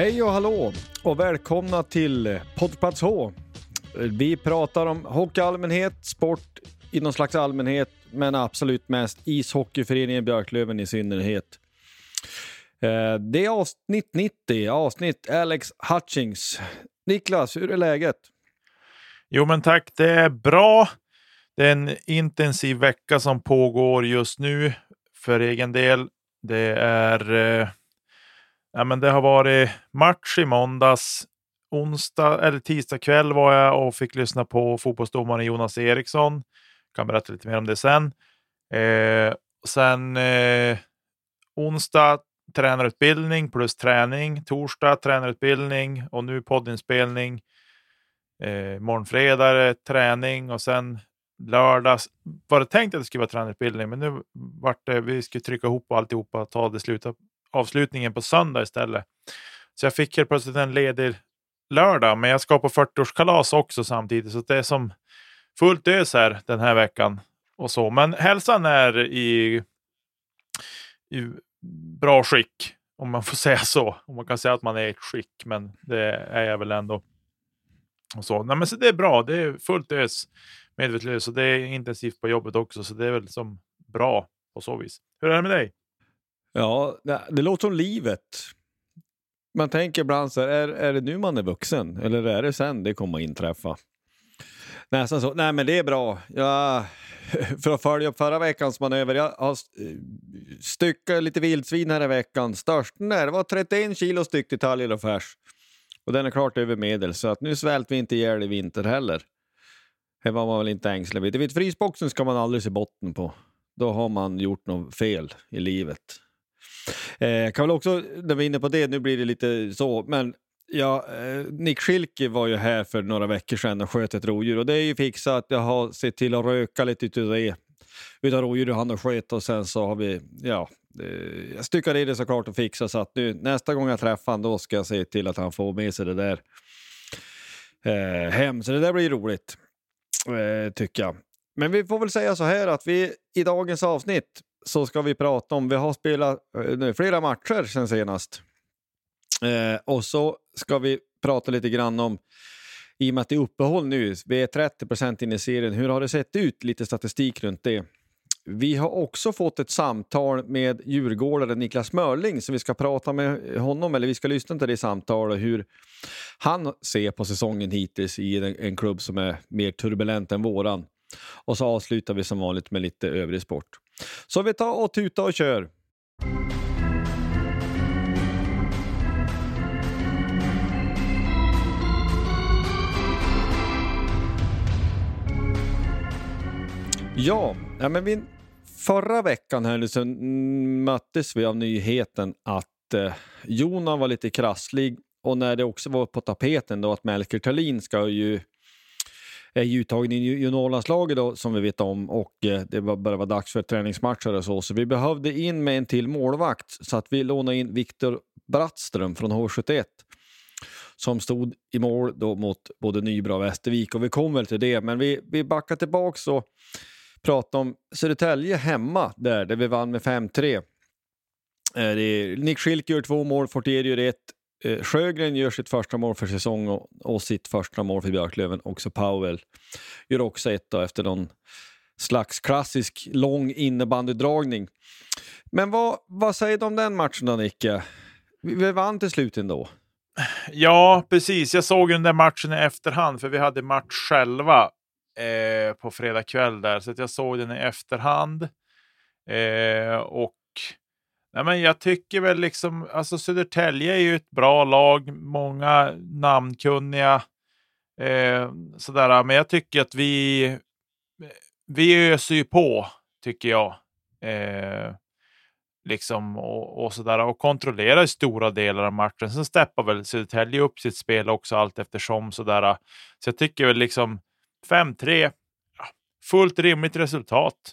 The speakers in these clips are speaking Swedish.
Hej och hallå och välkomna till Poddplats H. Vi pratar om hockey i allmänhet, sport i någon slags allmänhet, men absolut mest ishockeyföreningen Björklöven i synnerhet. Eh, det är avsnitt 90, avsnitt Alex Hutchings. Niklas, hur är läget? Jo, men tack. Det är bra. Det är en intensiv vecka som pågår just nu för egen del. Det är. Eh, Ja, men det har varit match i måndags. Onsdag eller tisdag kväll var jag och fick lyssna på fotbollsdomaren Jonas Eriksson. Kan berätta lite mer om det sen. Eh, sen eh, onsdag tränarutbildning plus träning. Torsdag tränarutbildning och nu poddinspelning. Eh, morgonfredag träning och sen lördag var det tänkt att det skulle vara tränarutbildning, men nu vart det, vi skulle trycka ihop alltihopa och ta det sluta, avslutningen på söndag istället. Så jag fick helt plötsligt en ledig lördag, men jag ska på 40-årskalas också samtidigt, så det är som fullt ös här den här veckan och så. Men hälsan är i, i bra skick, om man får säga så. Om man kan säga att man är i ett skick, men det är jag väl ändå. Och så. Nej, men så det är bra, det är fullt ös medvetslös och det är intensivt på jobbet också, så det är väl som bra på så vis. Hur är det med dig? Ja, det, låter som livet. Man tänker ibland så här, är, är det nu man är vuxen eller är det sen det kommer att inträffa? Nästan så. Nej, men det är bra. Jag, för att följa upp förra veckans manöver, jag har eh, styckat lite vildsvin här i veckan. Störst när det var 31 kilo styck till talg och färs. Och den är klart över medel, så att nu svälter vi inte ihjäl i vinter heller. Det var man väl inte ängslig vid. Vet, frysboxen ska man aldrig se botten på. Då har man gjort något fel i livet. Eh, kan väl också, när vi är inne på det, nu blir det lite så, men ja, eh, Nick Schilke var ju här för några veckor sedan och sköt ett rovdjur och det är ju fixat. Jag har sett till att röka lite utav det, utav rovdjur han har sköt och sen så har vi, ja, eh, jag styckade i det såklart och fixade så att nu nästa gång jag träffar honom då ska jag se till att han får med sig det där eh, hem. Så det där blir roligt, eh, tycker jag. Men vi får väl säga så här att vi i dagens avsnitt så ska vi prata om, vi har spelat eh, nu, flera matcher sen senast. Eh, och så ska vi prata lite grann om, i och med att det är uppehåll nu, vi är 30 in i serien, hur har det sett ut? Lite statistik runt det. Vi har också fått ett samtal med djurgårdaren Niklas Mörling, så vi ska prata med honom, eller vi ska lyssna till det samtalet, hur han ser på säsongen hittills i en, en klubb som är mer turbulent än våran. Och så avslutar vi som vanligt med lite övrig sport. Så vi tar och tuta och kör. Ja, ja men vi, förra veckan här så möttes vi av nyheten att eh, Jonan var lite krasslig och när det också var på tapeten då att Melker Thalin ska ju är ju uttagen i juniorlandslaget som vi vet om och eh, det började vara dags för träningsmatcher och så. Så vi behövde in med en till målvakt så att vi lånade in Viktor Brattström från H71 som stod i mål då mot både Nybro och Västervik och vi kom väl till det. Men vi, vi backar tillbaks och pratar om Södertälje hemma där, där vi vann med 5-3. Eh, Nick Schilk gör två mål, Fortier gör ett. Eh, Sjögren gör sitt första mål för säsong och, och sitt första mål för Björklöven. Också Powell gör också ett då, efter någon slags klassisk lång innebandydragning. Men vad, vad säger du om den matchen då, Nicke? Vi, vi vann till slut ändå. Ja, precis. Jag såg den där matchen i efterhand, för vi hade match själva eh, på fredag kväll där, så att jag såg den i efterhand. Eh, och nej, men jag tycker väl liksom, alltså Södertälje är ju ett bra lag, många namnkunniga. Eh, sådär, men jag tycker att vi, vi öser ju på, tycker jag. Eh, liksom och, och sådär och kontrollerar stora delar av matchen. Sen steppar väl Södertälje upp sitt spel också allt eftersom sådär. Så jag tycker väl liksom 5-3, fullt rimligt resultat,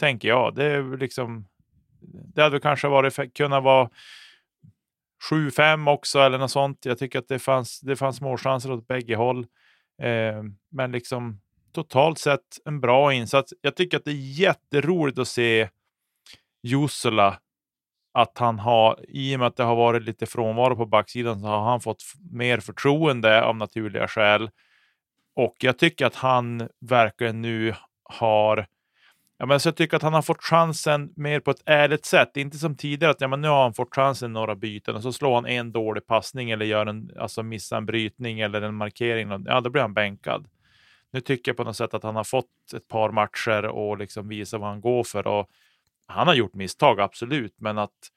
tänker jag. Det är liksom. Det hade kanske varit kunnat vara 7-5 också eller något sånt. Jag tycker att det fanns. Det fanns målchanser åt bägge håll, eh, men liksom totalt sett en bra insats. Jag tycker att det är jätteroligt att se Jusula. att han har, i och med att det har varit lite frånvaro på backsidan, så har han fått mer förtroende av naturliga skäl. Och jag tycker att han verkligen nu har Ja, men så jag tycker att han har fått chansen mer på ett ärligt sätt. Inte som tidigare att ja, men nu har han fått chansen några byten och så slår han en dålig passning eller gör en, alltså missar en brytning eller en markering. Ja, då blir han bänkad. Nu tycker jag på något sätt att han har fått ett par matcher och liksom visar vad han går för. Och han har gjort misstag, absolut, men att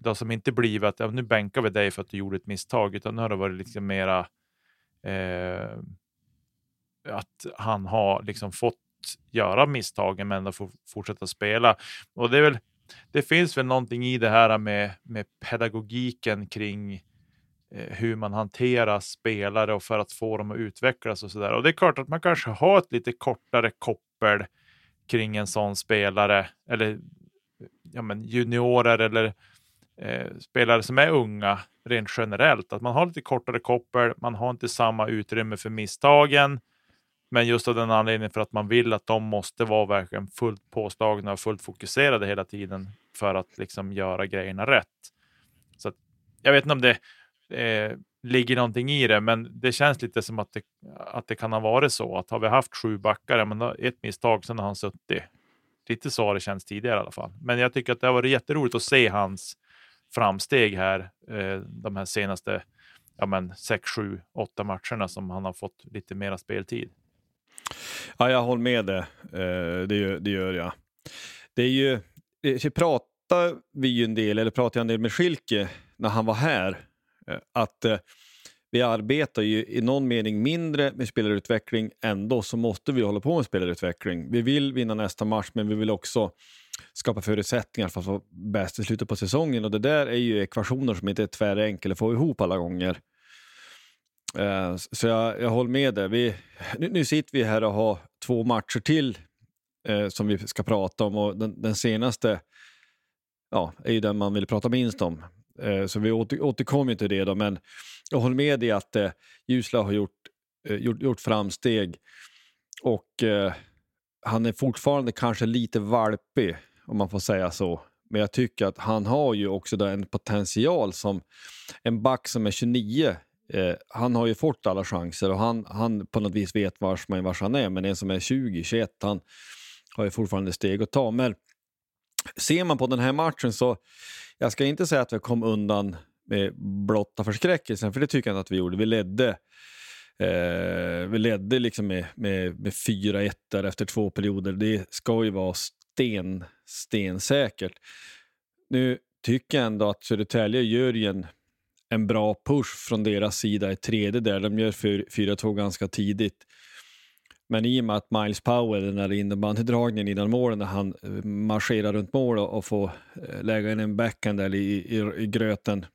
det har som inte blivit att ja, nu bänkar vi dig för att du gjorde ett misstag, utan nu har det varit liksom mera eh, att han har liksom fått göra misstagen men ändå få fortsätta spela. Och det är väl, det finns väl någonting i det här med, med pedagogiken kring eh, hur man hanterar spelare och för att få dem att utvecklas och så där. Och det är klart att man kanske har ett lite kortare koppel kring en sån spelare eller ja, men juniorer eller eh, spelare som är unga rent generellt. Att man har lite kortare koppel, man har inte samma utrymme för misstagen. Men just av den anledningen för att man vill att de måste vara verkligen fullt påslagna och fullt fokuserade hela tiden för att liksom göra grejerna rätt. Så att, jag vet inte om det eh, ligger någonting i det, men det känns lite som att det, att det kan ha varit så att har vi haft sju backar, men ett misstag, sen har han suttit. Lite så har det känts tidigare i alla fall. Men jag tycker att det har varit jätteroligt att se hans framsteg här eh, de här senaste ja, men 6, 7, 8 matcherna som han har fått lite mera speltid. Ja, jag håller med det. Eh, det, gör, det gör jag. Det är ju, eh, det pratar vi ju en del, eller pratade jag en del med Schilke när han var här, eh, att vi arbetar ju i någon mening mindre med spelarutveckling, ändå så måste vi hålla på med spelarutveckling. Vi vill vinna nästa match, men vi vill också skapa förutsättningar för att vara bäst i slutet på säsongen och det där är ju ekvationer som inte är tvärenkla att få ihop alla gånger. Eh, så jag, jag håller med dig. Vi, nu, nu, sitter vi här och har två matcher till eh, som vi ska prata om och den, den, senaste ja, är ju den man vill prata minst om. Eh, så vi åter, återkommer till det då, men jag håller med dig att eh, Ljusla har gjort, eh, gjort, gjort framsteg och eh, han är fortfarande kanske lite valpig om man får säga så. Men jag tycker att han har ju också en potential som en back som är 29. Eh, han har ju fått alla chanser och han, han på något vis vet vars, man, vars han är. Men en som är 20, 21, han har ju fortfarande steg att ta. Men ser man på den här matchen så, jag ska inte säga att vi kom undan med blotta förskräckelsen, för det tycker jag inte att vi gjorde. Vi ledde eh, vi ledde liksom med, med, med 4-1 där efter två perioder. Det ska ju vara sten, stensäkert. Nu tycker jag ändå att Södertälje gör ju en, en bra push från deras sida i tredje där. De gör 4-2 ganska tidigt. Men i och med att Miles Powell, den där innebandydragningen innan målen, när han eh, marscherar runt mål och, får eh, lägga in en backhand där i, i, i gröten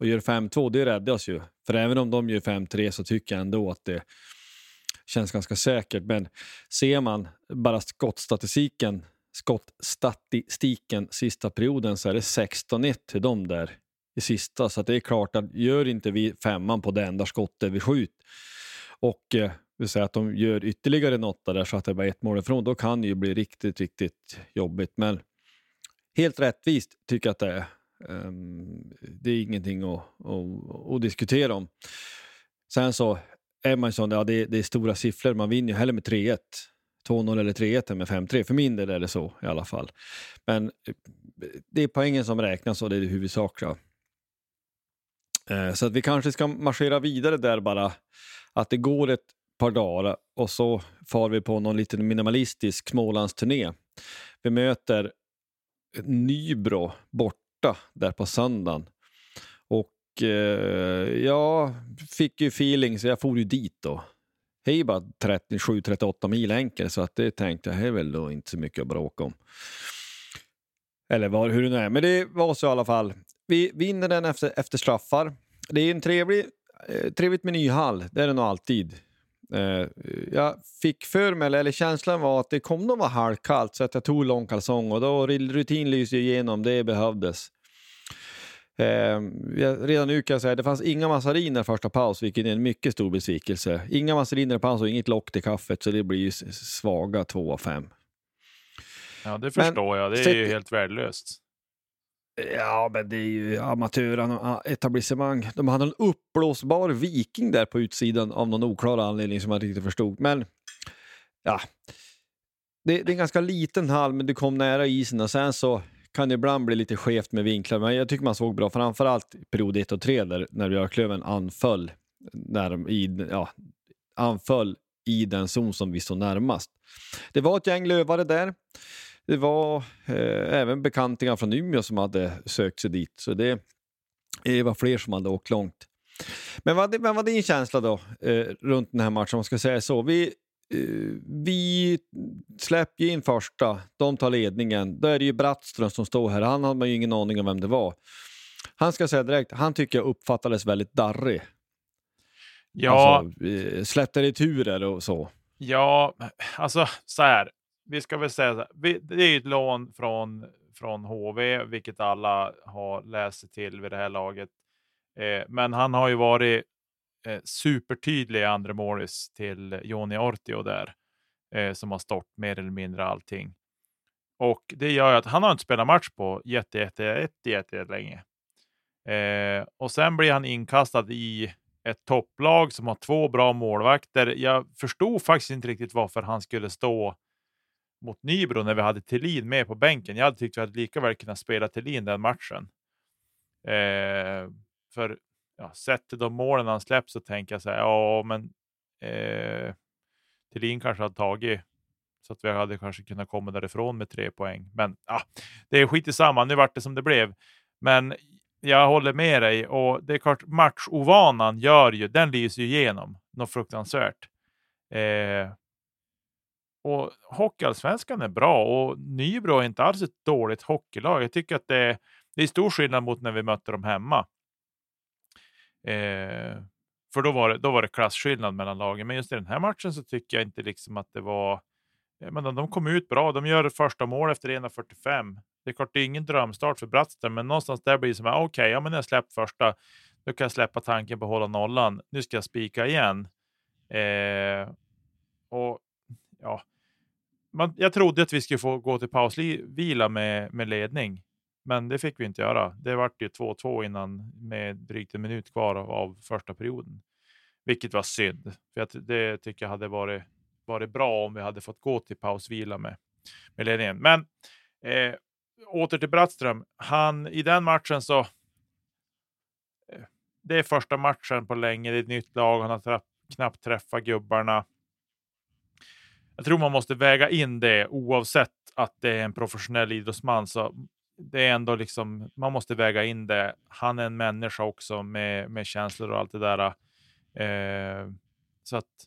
och gör 5-2, det räddar oss ju. För även om de gör 5-3 så tycker jag ändå att det, känns ganska säkert. Men ser man bara skottstatistiken, skottstatistiken sista perioden så är det 16-1 till dem där i sista. Så det är klart att gör inte vi femman på det enda skottet vi skjuter och eh, vill säga att de gör ytterligare något där så att det är bara ett mål ifrån, då kan det ju bli riktigt, riktigt jobbigt. Men helt rättvist tycker jag att det är. Um, det är ingenting att, att, att, diskutera om. Sen så är man ju sån, ja det, det är stora siffror, man vinner ju hellre med 3-1. 2-0 eller 3-1 än med 5-3. För min del är det så i alla fall. Men eh, det är poängen som räknas och det är det huvudsakliga. Eh, så att vi kanske ska marschera vidare där bara. Att det går ett par dagar och så far vi på någon liten minimalistisk Smålandsturné. Vi möter Nybro borta där på söndagen. Och eh, jag fick ju feeling så jag for ju dit då. Det är ju bara 37-38 mil enkel så att det tänkte jag, det är väl då inte så mycket att bråka om. Eller var, hur det nu är, men det var så i alla fall. Vi vinner den efter, efter straffar. Det är en trevlig, eh, trevligt med ny hall, det är det nog alltid. Eh, jag fick för mig, eller känslan var att det kom nog vara halvkallt så att jag tog långkalsong och då rutin lyser igenom, det behövdes. Eh, redan nu kan jag säga att det fanns inga massariner första paus, vilket är en mycket stor besvikelse. Inga massariner i paus och inget lock till kaffet, så det blir ju svaga 2 av 5. Ja, det förstår Men, jag. Det är ju helt värdelöst. Ja, men det är ju amatöretablissemang. De hade en uppblåsbar viking där på utsidan av någon oklar anledning som jag inte riktigt förstod. Men ja, det, det, är en ganska liten hall, men du kom nära isen och sen så kan det ibland bli lite skevt med vinklar. Men jag tycker man såg bra, framförallt period 1 och 3 där när Björklöven anföll, när de, i, ja, anföll i den zon som vi stod närmast. Det var ett gäng lövare där det var eh, även bekantingar från Umeå som hade sökt sig dit. Så det, det var fler som hade åkt långt. Men vad, vad var din känsla då eh, runt den här matchen? om man ska säga så? Vi, eh, vi släpper in första, de tar ledningen. Då är det ju Brattström som står här. Han hade man ju ingen aning om vem det var. Han ska säga direkt, han tycker jag uppfattades väldigt darrig. Ja. Alltså, eh, släppte returer och så. Ja, alltså så här vi ska väl säga så här, vi, det är ett lån från, från HV, vilket alla har läst sig till vid det här laget. Eh, men han har ju varit eh, supertydlig i andra målis till Joni Ortio där, eh, som har stått mer eller mindre allting. Och det gör ju att han har inte spelat match på jätte, jätte, jätte, jätte, jätte länge. Eh, och sen blir han inkastad i ett topplag som har två bra målvakter. Jag förstod faktiskt inte riktigt varför han skulle stå mot Nybro när vi hade Thelin med på bänken. Jag hade tyckt att vi hade lika väl kunnat spela Thelin den matchen. Eh, för ja, sett till de målen han släppt så tänker jag så här, ja men eh, Thelin kanske hade tagit så att vi hade kanske kunnat komma därifrån med tre poäng. Men ah, det är skit i samma. Nu vart det som det blev. Men jag håller med dig och det är klart matchovanan gör ju, den lyser ju igenom något fruktansvärt. Eh, och Hockeyallsvenskan är bra och Nybro är inte alls ett dåligt hockeylag. Jag tycker att det är, det är stor skillnad mot när vi mötte dem hemma. Eh, för då var, det, då var det klasskillnad mellan lagen. Men just i den här matchen så tycker jag inte liksom att det var... Men de kom ut bra. De gör första mål efter 1.45. Det är klart, det är ingen drömstart för Brattström, men någonstans där blir det som att okej, okay, ja, men jag släppt första, då kan jag släppa tanken på att hålla nollan. Nu ska jag spika igen. Eh, och ja, man, jag trodde att vi skulle få gå till pausvila med, med ledning, men det fick vi inte göra. Det vart ju 2-2 innan med drygt en minut kvar av, av första perioden, vilket var synd. För jag, det tycker jag hade varit, varit bra om vi hade fått gå till pausvila med, med ledningen. Men eh, åter till Brattström. Han, I den matchen så... Eh, det är första matchen på länge, det är ett nytt lag, han har knappt träffat gubbarna jag tror man måste väga in det oavsett att det är en professionell idrottsman. Så det är ändå liksom, man måste väga in det. Han är en människa också med, med känslor och allt det där. Eh, så att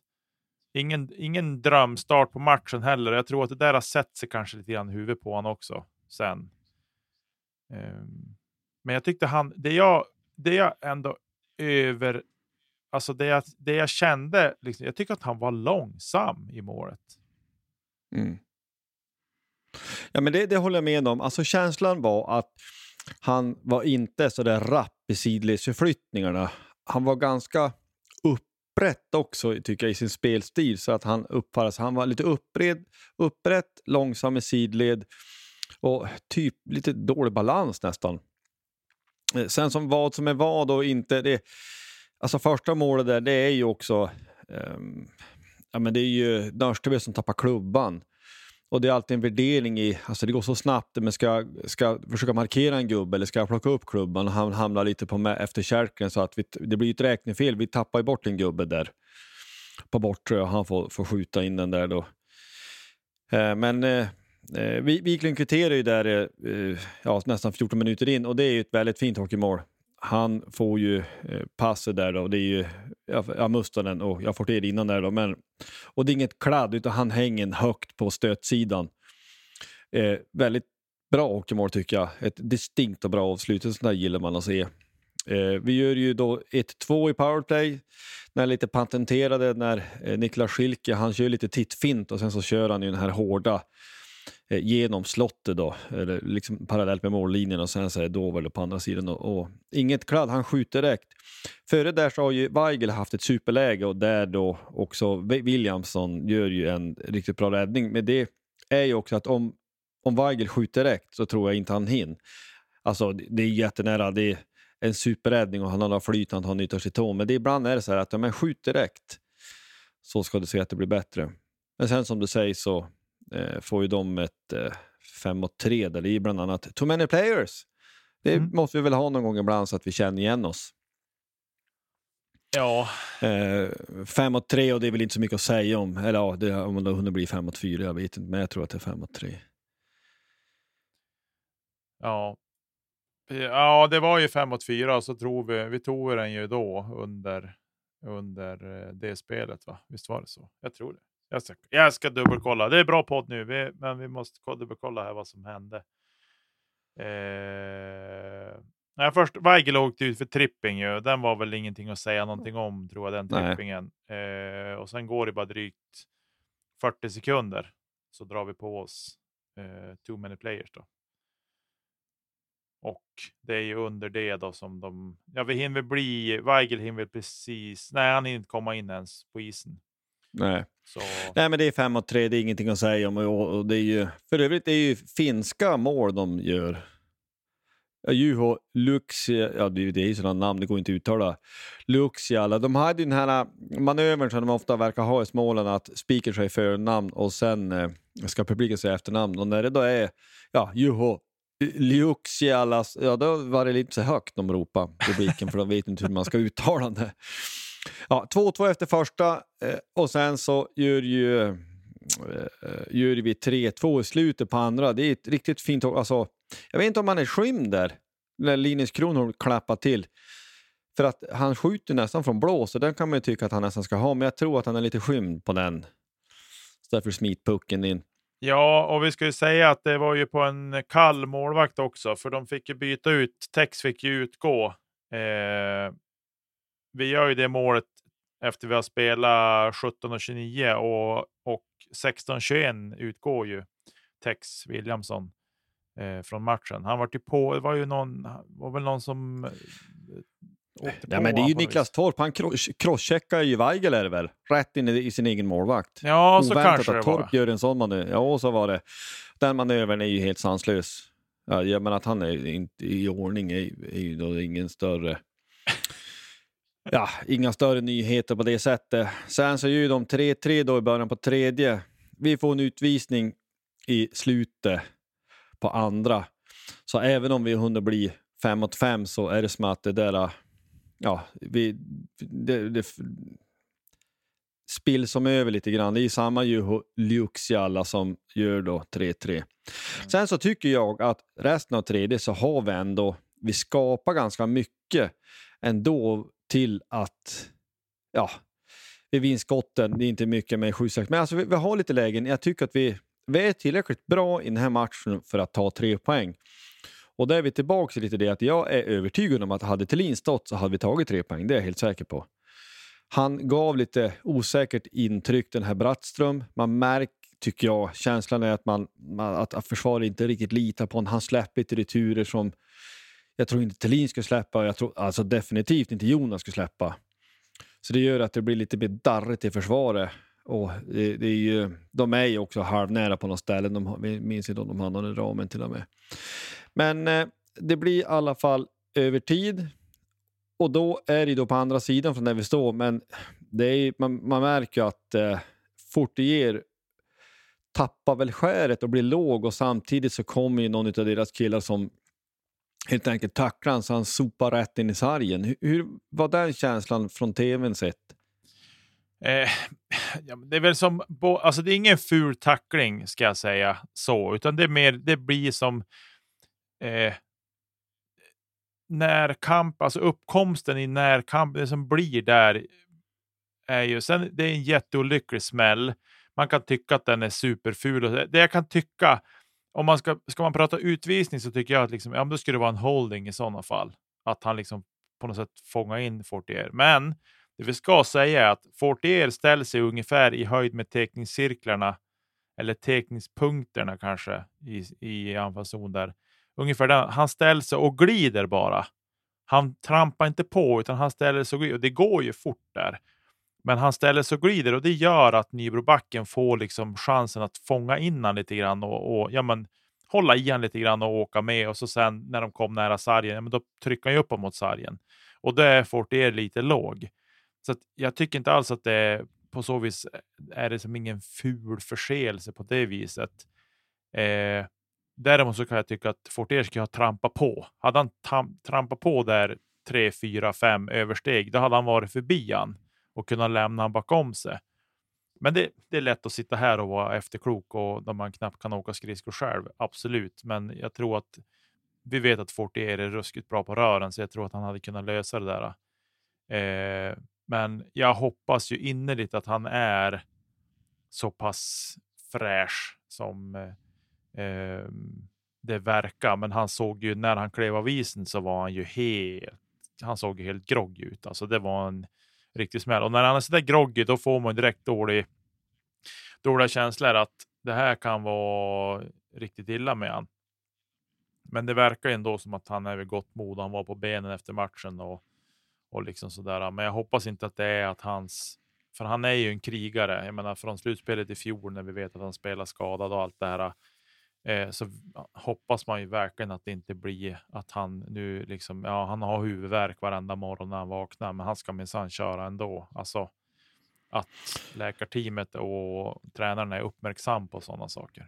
ingen, ingen drömstart på matchen heller. Jag tror att det där har sett sig kanske lite grann i huvudet på honom också sen. Eh, men jag tyckte han, det jag, det jag ändå över alltså det, jag, det jag kände, liksom, jag tycker att han var långsam i målet. Mm. Ja, men det, det håller jag med om. Alltså, känslan var att han var inte så där rapp i sidledsförflyttningarna. Han var ganska upprätt också, tycker jag, i sin spelstil. Så att han uppfattades, han var lite uppred, upprätt, långsam i sidled och typ lite dålig balans nästan. Eh, sen som vad som är vad och inte. Det, alltså första målet där, det är ju också... Um, ja, men det är ju Nörsteby som tappar klubban. Och det är alltid en värdering i, alltså det går så snabbt, men ska jag försöka markera en gubbe eller ska jag plocka upp klubban och han hamnar lite på efterkärken så att vi, det blir ett räknefel. Vi tappar ju bort en gubbe där på bortre och han får, får skjuta in den där då. Eh, men eh, eh vi, Wiklund kvitterar ju där eh, ja, nästan 14 minuter in och det är ju ett väldigt fint hockeymål. Han får ju eh, passet där då, det är ju ja, Mustonen och jag får till innan där då. Men, och det är inget kladd utan han hänger högt på stötsidan. Eh, väldigt bra åkermål tycker jag. Ett distinkt och bra avslut. Sånt där gillar man att se. Eh, vi gör ju då 1-2 i powerplay. När lite patenterade när eh, Niklas Schilke, han kör lite tittfint och sen så kör han ju den här hårda Eh, genom slottet då, eller liksom parallellt med mållinjen och sen så är det Dover på andra sidan. Och, och, inget kladd, han skjuter direkt. Före där så har ju Weigel haft ett superläge och där då också Williamson gör ju en riktigt bra räddning. Men det är ju också att om, om Weigel skjuter direkt så tror jag inte han hinner. Alltså det är jättenära, det är en superräddning och han har flyt, han nyttjar sitt tå. Men det, ibland är det så här att om man skjuter direkt så ska du se att det blir bättre. Men sen som du säger så får ju de ett eh, 5 mot 3 där det är bland annat Too many players. Det mm. måste vi väl ha någon gång ibland så att vi känner igen oss. Ja. Eh, 5 mot 3 och det är väl inte så mycket att säga om. Eller ja, det, om det hunnit bli 5 mot 4, jag vet inte. Men jag tror att det är 5 mot 3. Ja. Ja, det var ju 5 mot 4 och så tror vi, vi tog den ju då under, under eh, det spelet. va? Visst var det så? Jag tror det. Jag ska, jag ska dubbelkolla. Det är bra podd nu, vi, men vi måste dubbelkolla här vad som hände. Eh, nej, först, Weigel åkte ut för tripping. Ju. Den var väl ingenting att säga någonting om, tror jag, den trippingen. Eh, och sen går det bara drygt 40 sekunder så drar vi på oss eh, too many players. Då. Och det är ju under det då som de, ja vi hinner bli, Weigel hinner precis, nej han hinner inte komma in ens på isen. Nej. Så... Nej, men det är 5 mot 3, det är ingenting att säga om. Och, det är ju, för övrigt det är ju finska mål de gör. Juho Luxia, ja det är ju sådana namn, det går inte att uttala. Luxiala, de hade ju den här manövern som de ofta verkar ha i Småland, att speaker säger förnamn och sen eh, ska publiken säga efternamn. Och när det då är ja, Juho Luxialas, ja då var det lite så högt de ropade publiken för de vet inte hur man ska uttala det. Ja, 2-2 efter första eh, och sen så gör ju eh, gör vi 3-2 i slutet på andra. Det är ett riktigt fint alltså, Jag vet inte om han är skymd där, när Linus Kronholm klappar till. För att han skjuter nästan från blå, så den kan man ju tycka att han nästan ska ha. Men jag tror att han är lite skymd på den. Så därför smit pucken in. Ja, och vi ska ju säga att det var ju på en kall målvakt också, för de fick ju byta ut. Tex fick ju utgå. Eh, vi gör ju det målet efter vi har spelat 17 och 29 och, och 16 21 utgår ju Tex Williamson eh, från matchen. Han var ju på, det var ju någon, var väl någon som eh, Ja, men det är ju Niklas Torp, han crosscheckar ju Weigel är det väl? Rätt in i, sin egen målvakt. Ja, så Oväntat kanske att Torp var. gör en sån manöver. Ja, så var det. Den manövern är ju helt sanslös. Ja, men att han är inte i ordning är, är ju då ingen större ja, inga större nyheter på det sättet. Sen så gör de 3-3 då i början på tredje. Vi får en utvisning i slutet på andra. Så även om vi hunnit bli 5 mot 5 så är det som att det där... Ja, vi, det, det spill som över lite grann. Det är samma Juho Luxiala som gör då 3-3. Mm. Sen så tycker jag att resten av tredje så har vi ändå, vi skapar ganska mycket ändå till att, ja, vi vinner skotten. Det är inte mycket med 7-6, men alltså vi, vi, har lite lägen. Jag tycker att vi, vi är tillräckligt bra i den här matchen för att ta tre poäng. Och där är vi tillbaka till lite det att jag är övertygad om att hade Thelin stått så hade vi tagit tre poäng. Det är jag helt säker på. Han gav lite osäkert intryck den här Brattström. Man märker, tycker jag, känslan är att, man, att, att försvaret inte riktigt litar på honom. Han släpper lite returer som jag tror inte Thelin skulle släppa. Jag tror alltså definitivt inte Jonas skulle släppa. Så det gör att det blir lite mer darrigt i försvaret. Och det, det, är ju, de är ju också halvnära på något ställe. De, vi minns inte om de har någon i ramen till och med. Men eh, det blir i alla fall över tid. Och då är det då på andra sidan från där vi står. Men det är, man, man märker att eh, Fortier tappar väl skäret och blir låg och samtidigt så kommer ju någon av deras killar som helt enkelt tacklar han så han sopar rätt in i sargen. Hur, hur var den känslan från tvn sett? Eh, ja, det är väl som, alltså det är ingen ful tackling ska jag säga så, utan det är mer, det blir som eh, närkamp, alltså uppkomsten i närkamp, det som blir där är ju, sen det är en jätteolycklig smäll. Man kan tycka att den är superful. Och det jag kan tycka, om man ska, ska man prata utvisning så tycker jag att liksom, ja, då skulle det vara en holding i sådana fall. Att han liksom på något sätt fångar in Fortier. Men det vi ska säga är att Fortier ställer sig ungefär i höjd med teckningscirklarna eller teckningspunkterna kanske i, i anfallszon där. Ungefär där, Han ställer sig och glider bara. Han trampar inte på utan han ställer sig och glider. Och det går ju fort där. Men han ställer sig och glider och det gör att Nybrobacken får liksom chansen att fånga in han lite grann och, och ja, men, hålla i han lite grann och åka med. Och så sen när de kom nära sargen, ja, men då trycker han ju upp mot sargen. Och då är Fortier lite låg. Så jag tycker inte alls att det på så vis är det som ingen ful förseelse på det viset. Eh, däremot så kan jag tycka att Fortier skulle ha trampat på. Hade han trampat på där 3, 4, 5 översteg, då hade han varit förbi han och kunna lämna han bakom sig. Men det, det, är lätt att sitta här och vara efterklok och när man knappt kan åka skridskor själv. Absolut, men jag tror att vi vet att Fortier är ruskigt bra på rören, så jag tror att han hade kunnat lösa det där. Eh, men jag hoppas ju innerligt att han är så pass fräsch som eh, det verkar. Men han såg ju när han klev av isen så var han ju helt. Han såg helt groggy ut. Alltså det var en riktig smäll. Och när han är så där groggy, då får man direkt dålig, dåliga känslor att det här kan vara riktigt illa med han. Men det verkar ändå som att han är vid gott mod. Han var på benen efter matchen och och liksom sådär. Men jag hoppas inte att det är att hans, för han är ju en krigare. Jag menar från slutspelet i fjol när vi vet att han spelar skadad och allt det här. Eh, så hoppas man ju verkligen att det inte blir att han nu liksom, ja, han har huvudvärk varenda morgon när han vaknar, men han ska minsann köra ändå. Alltså att läkarteamet och tränarna är uppmärksam på sådana saker.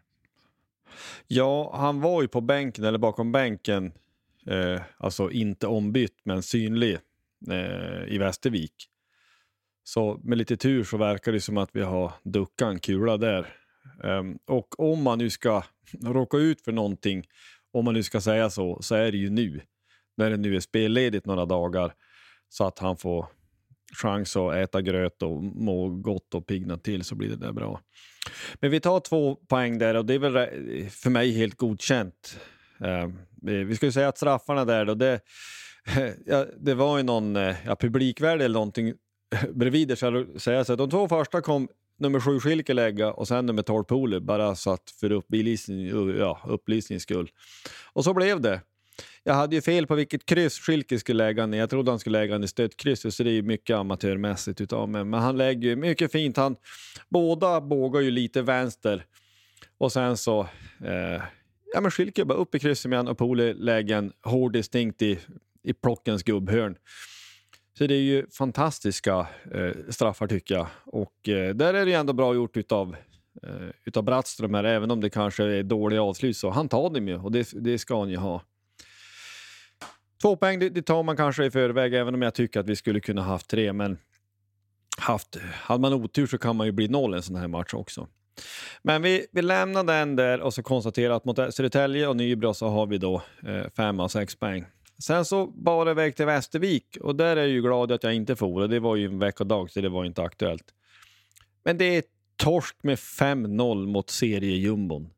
Ja, han var ju på bänken eller bakom bänken, eh, alltså inte ombytt men synlig eh, i Västervik. Så med lite tur så verkar det som att vi har duckat en kula där. Um, och om man nu ska råka ut för någonting, om man nu ska säga så, så är det ju nu. När det nu är spelledigt några dagar så att han får chans att äta gröt och må gott och pigna till så blir det där bra. Men vi tar två poäng där och det är väl för mig helt godkänt. Uh, vi ska ju säga att straffarna där då, det, ja, det var ju någon eh, ja, publikvärde eller någonting bredvid det, så säga så de två första kom nummer sju Schilke lägga och sen nummer 12 Poli, bara så att för upplysning, ja, upplysnings skull. Och så blev det. Jag hade ju fel på vilket kryss Schilke skulle lägga ner. Jag trodde han skulle lägga den i stötkrysset, så det är mycket amatörmässigt utav mig. Men han lägger ju mycket fint. Han, båda bågar ju lite vänster och sen så eh, ja, men Schilke bara upp i krysset med han och Poli lägger en hård distinkt i i plockens gubbhörn. Så det är ju fantastiska eh, straffar tycker jag. Och eh, där är det ändå bra gjort utav, eh, utav Brattström här, även om det kanske är dåliga avslut. Så han tar dem ju och det, det ska han ju ha. Två poäng det, det, tar man kanske i förväg, även om jag tycker att vi skulle kunna haft tre. Men haft, hade man otur så kan man ju bli noll en sån här match också. Men vi, vi lämnar den där och så konstaterar att mot Södertälje och Nybro så har vi då eh, fem av sex poäng. Sen så bar det iväg till Västervik och där är jag ju glad att jag inte for. Det var ju en veckodag så det var inte aktuellt. Men det är torsk med 5-0 mot seriejumbon.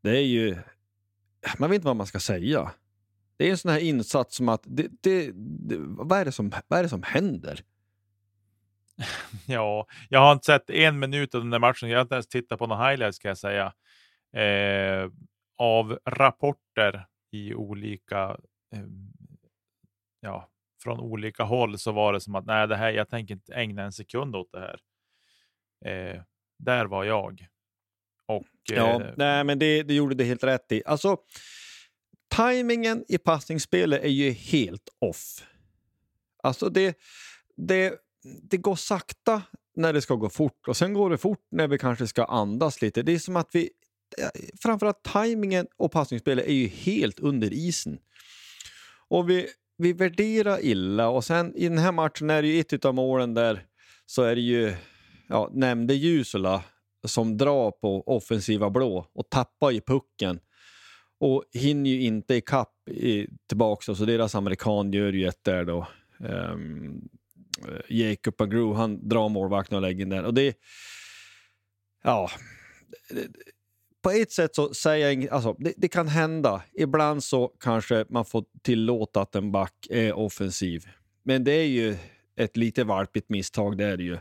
Det är ju... Man vet inte vad man ska säga. Det är en sån här insats som att... Det, det, det, vad, är det som, vad är det som händer? ja, jag har inte sett en minut av den där matchen. Jag har inte ens tittat på några highlights kan jag säga. Eh, av rapporter i olika, ja, från olika håll så var det som att nej, det här, jag tänker inte ägna en sekund åt det här. Eh, där var jag. Och, ja, eh, nej, men det, det gjorde det helt rätt i. Alltså, tajmingen i passningsspelet är ju helt off. Alltså det, det, det går sakta när det ska gå fort och sen går det fort när vi kanske ska andas lite. Det är som att vi... Framförallt tajmingen och passningsspelet är ju helt under isen. Och vi, vi värderar illa och sen i den här matchen är det ju ett av målen där så är det ju, ja, nämnde Jusula som drar på offensiva blå och tappar ju pucken och hinner ju inte ikapp i, tillbaka så deras amerikan gör ju ett där då. Ehm, um, Jacob Agrew, han drar målvakten och lägger in den. Och det, ja, på ett sätt så säger jag inget, alltså, det, det, kan hända. Ibland så kanske man får tillåta att en back är offensiv. Men det är ju ett lite valpigt misstag, det är det ju.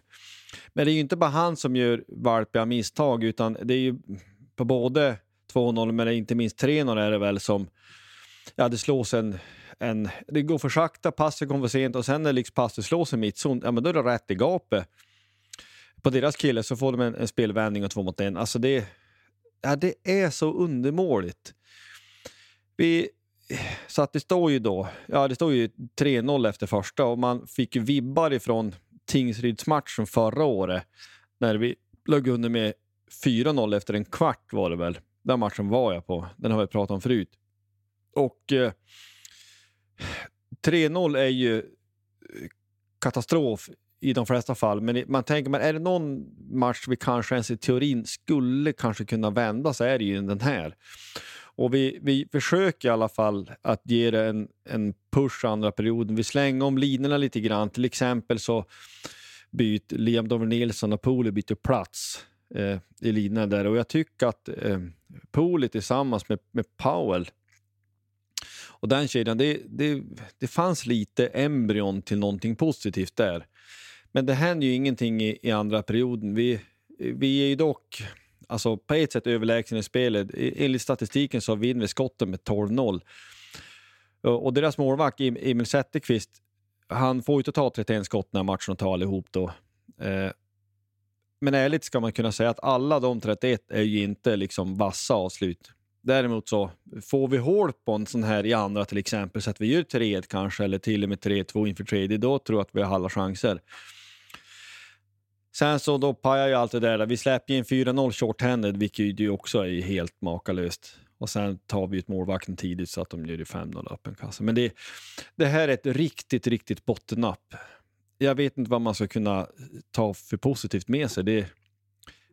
Men det är ju inte bara han som gör valpiga misstag, utan det är ju på både 2-0, men inte minst 3-0 är det väl som, ja det slås en, en det går för sakta, passet kommer för sent och sen när liksom passet slås i mittzon, ja men då är det rätt i gapet. På deras kille så får de en, en spelvändning och två mot en. Alltså det, ja, det är så undermåligt. Vi, så att det står ju då, ja det står ju 3-0 efter första och man fick ju vibbar ifrån Tingsrydsmatchen förra året när vi låg under med 4-0 efter en kvart var det väl. Den matchen var jag på, den har vi pratat om förut. Och eh, 3-0 är ju eh, katastrof i de flesta fall, men man tänker, men är det någon match vi kanske ens i teorin skulle kanske kunna vända så är det ju den här. Och vi, vi försöker i alla fall att ge det en, en push andra perioden. Vi slänger om linorna lite grann. Till exempel så byter Liam Dover Nilsson och Pooley byter plats eh, i linorna där. Och jag tycker att eh, Pooley tillsammans med, med Powell och den kedjan, det, det, det fanns lite embryon till någonting positivt där. Men det händer ju ingenting i, i andra perioden. Vi, vi är ju dock alltså på ett sätt överlägsna i spelet. Enligt statistiken så vinner vi skotten med 12-0. Och deras målvakt Emil Zetterqvist, han får ju totalt 31 skott när matchen tar allihop då. Eh, men ärligt ska man kunna säga att alla de 31 är ju inte liksom vassa avslut. Däremot så får vi hål på en sån här i andra till exempel så att vi gör 3 kanske eller till och med 3-2 inför tredje, då tror jag att vi har alla chanser. Sen så då pajar ju allt det där. Vi släpper in 4-0 shorthanded, vilket ju också är helt makalöst. Och sen tar vi ut målvakten tidigt så att de gör 5-0 öppen kassa. Men det, det här är ett riktigt, riktigt bottennapp. Jag vet inte vad man ska kunna ta för positivt med sig. Det,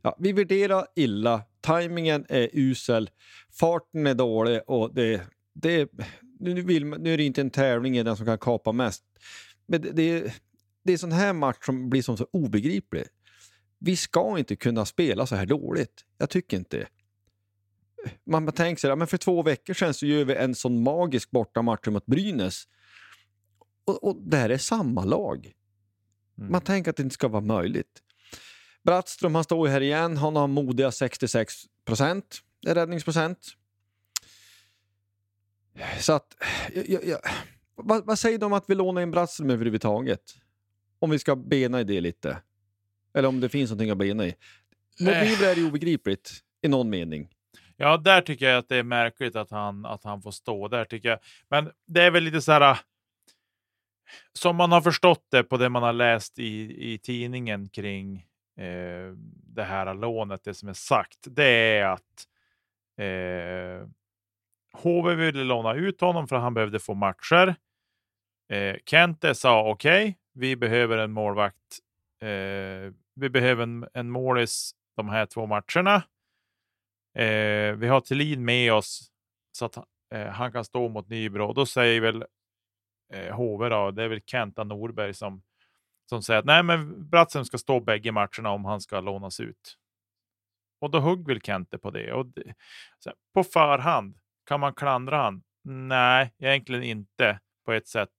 ja, vi värderar illa, tajmingen är usel, farten är dålig och det, det, nu, vill, nu är det inte en tävling i den som kan kapa mest. Men det, det, det är sån här match som blir som så obegriplig. Vi ska inte kunna spela så här dåligt. Jag tycker inte man, man tänker sig, men för två veckor sedan så gör vi en sån magisk bortamatch mot Brynäs. Och, och det här är samma lag. Mm. Man tänker att det inte ska vara möjligt. Brattström, han står ju här igen. Han har modiga 66 procent räddningsprocent. Så att, jag, jag, vad, vad, säger de om att vi lånar in Brattström överhuvudtaget? Om vi ska bena i det lite. Eller om det finns någonting att bena i. Mobile är ju obegripligt i någon mening. Ja, där tycker jag att det är märkligt att han, att han får stå där. tycker jag. Men det är väl lite så här. Som man har förstått det på det man har läst i, i tidningen kring eh, det här lånet, det som är sagt, det är att eh, HV ville låna ut honom för att han behövde få matcher. Eh, Kente sa okej, okay, vi behöver en målvakt. Eh, vi behöver en, en målis de här två matcherna. Eh, vi har Thelin med oss så att eh, han kan stå mot Nybro. Då säger väl eh, HV, då, det är väl Kenta Norberg som, som säger att nej, men Brattström ska stå bägge matcherna om han ska lånas ut. Och då hugger väl Kente på det. Och det, här, på förhand, kan man klandra han? Nej, egentligen inte på ett sätt.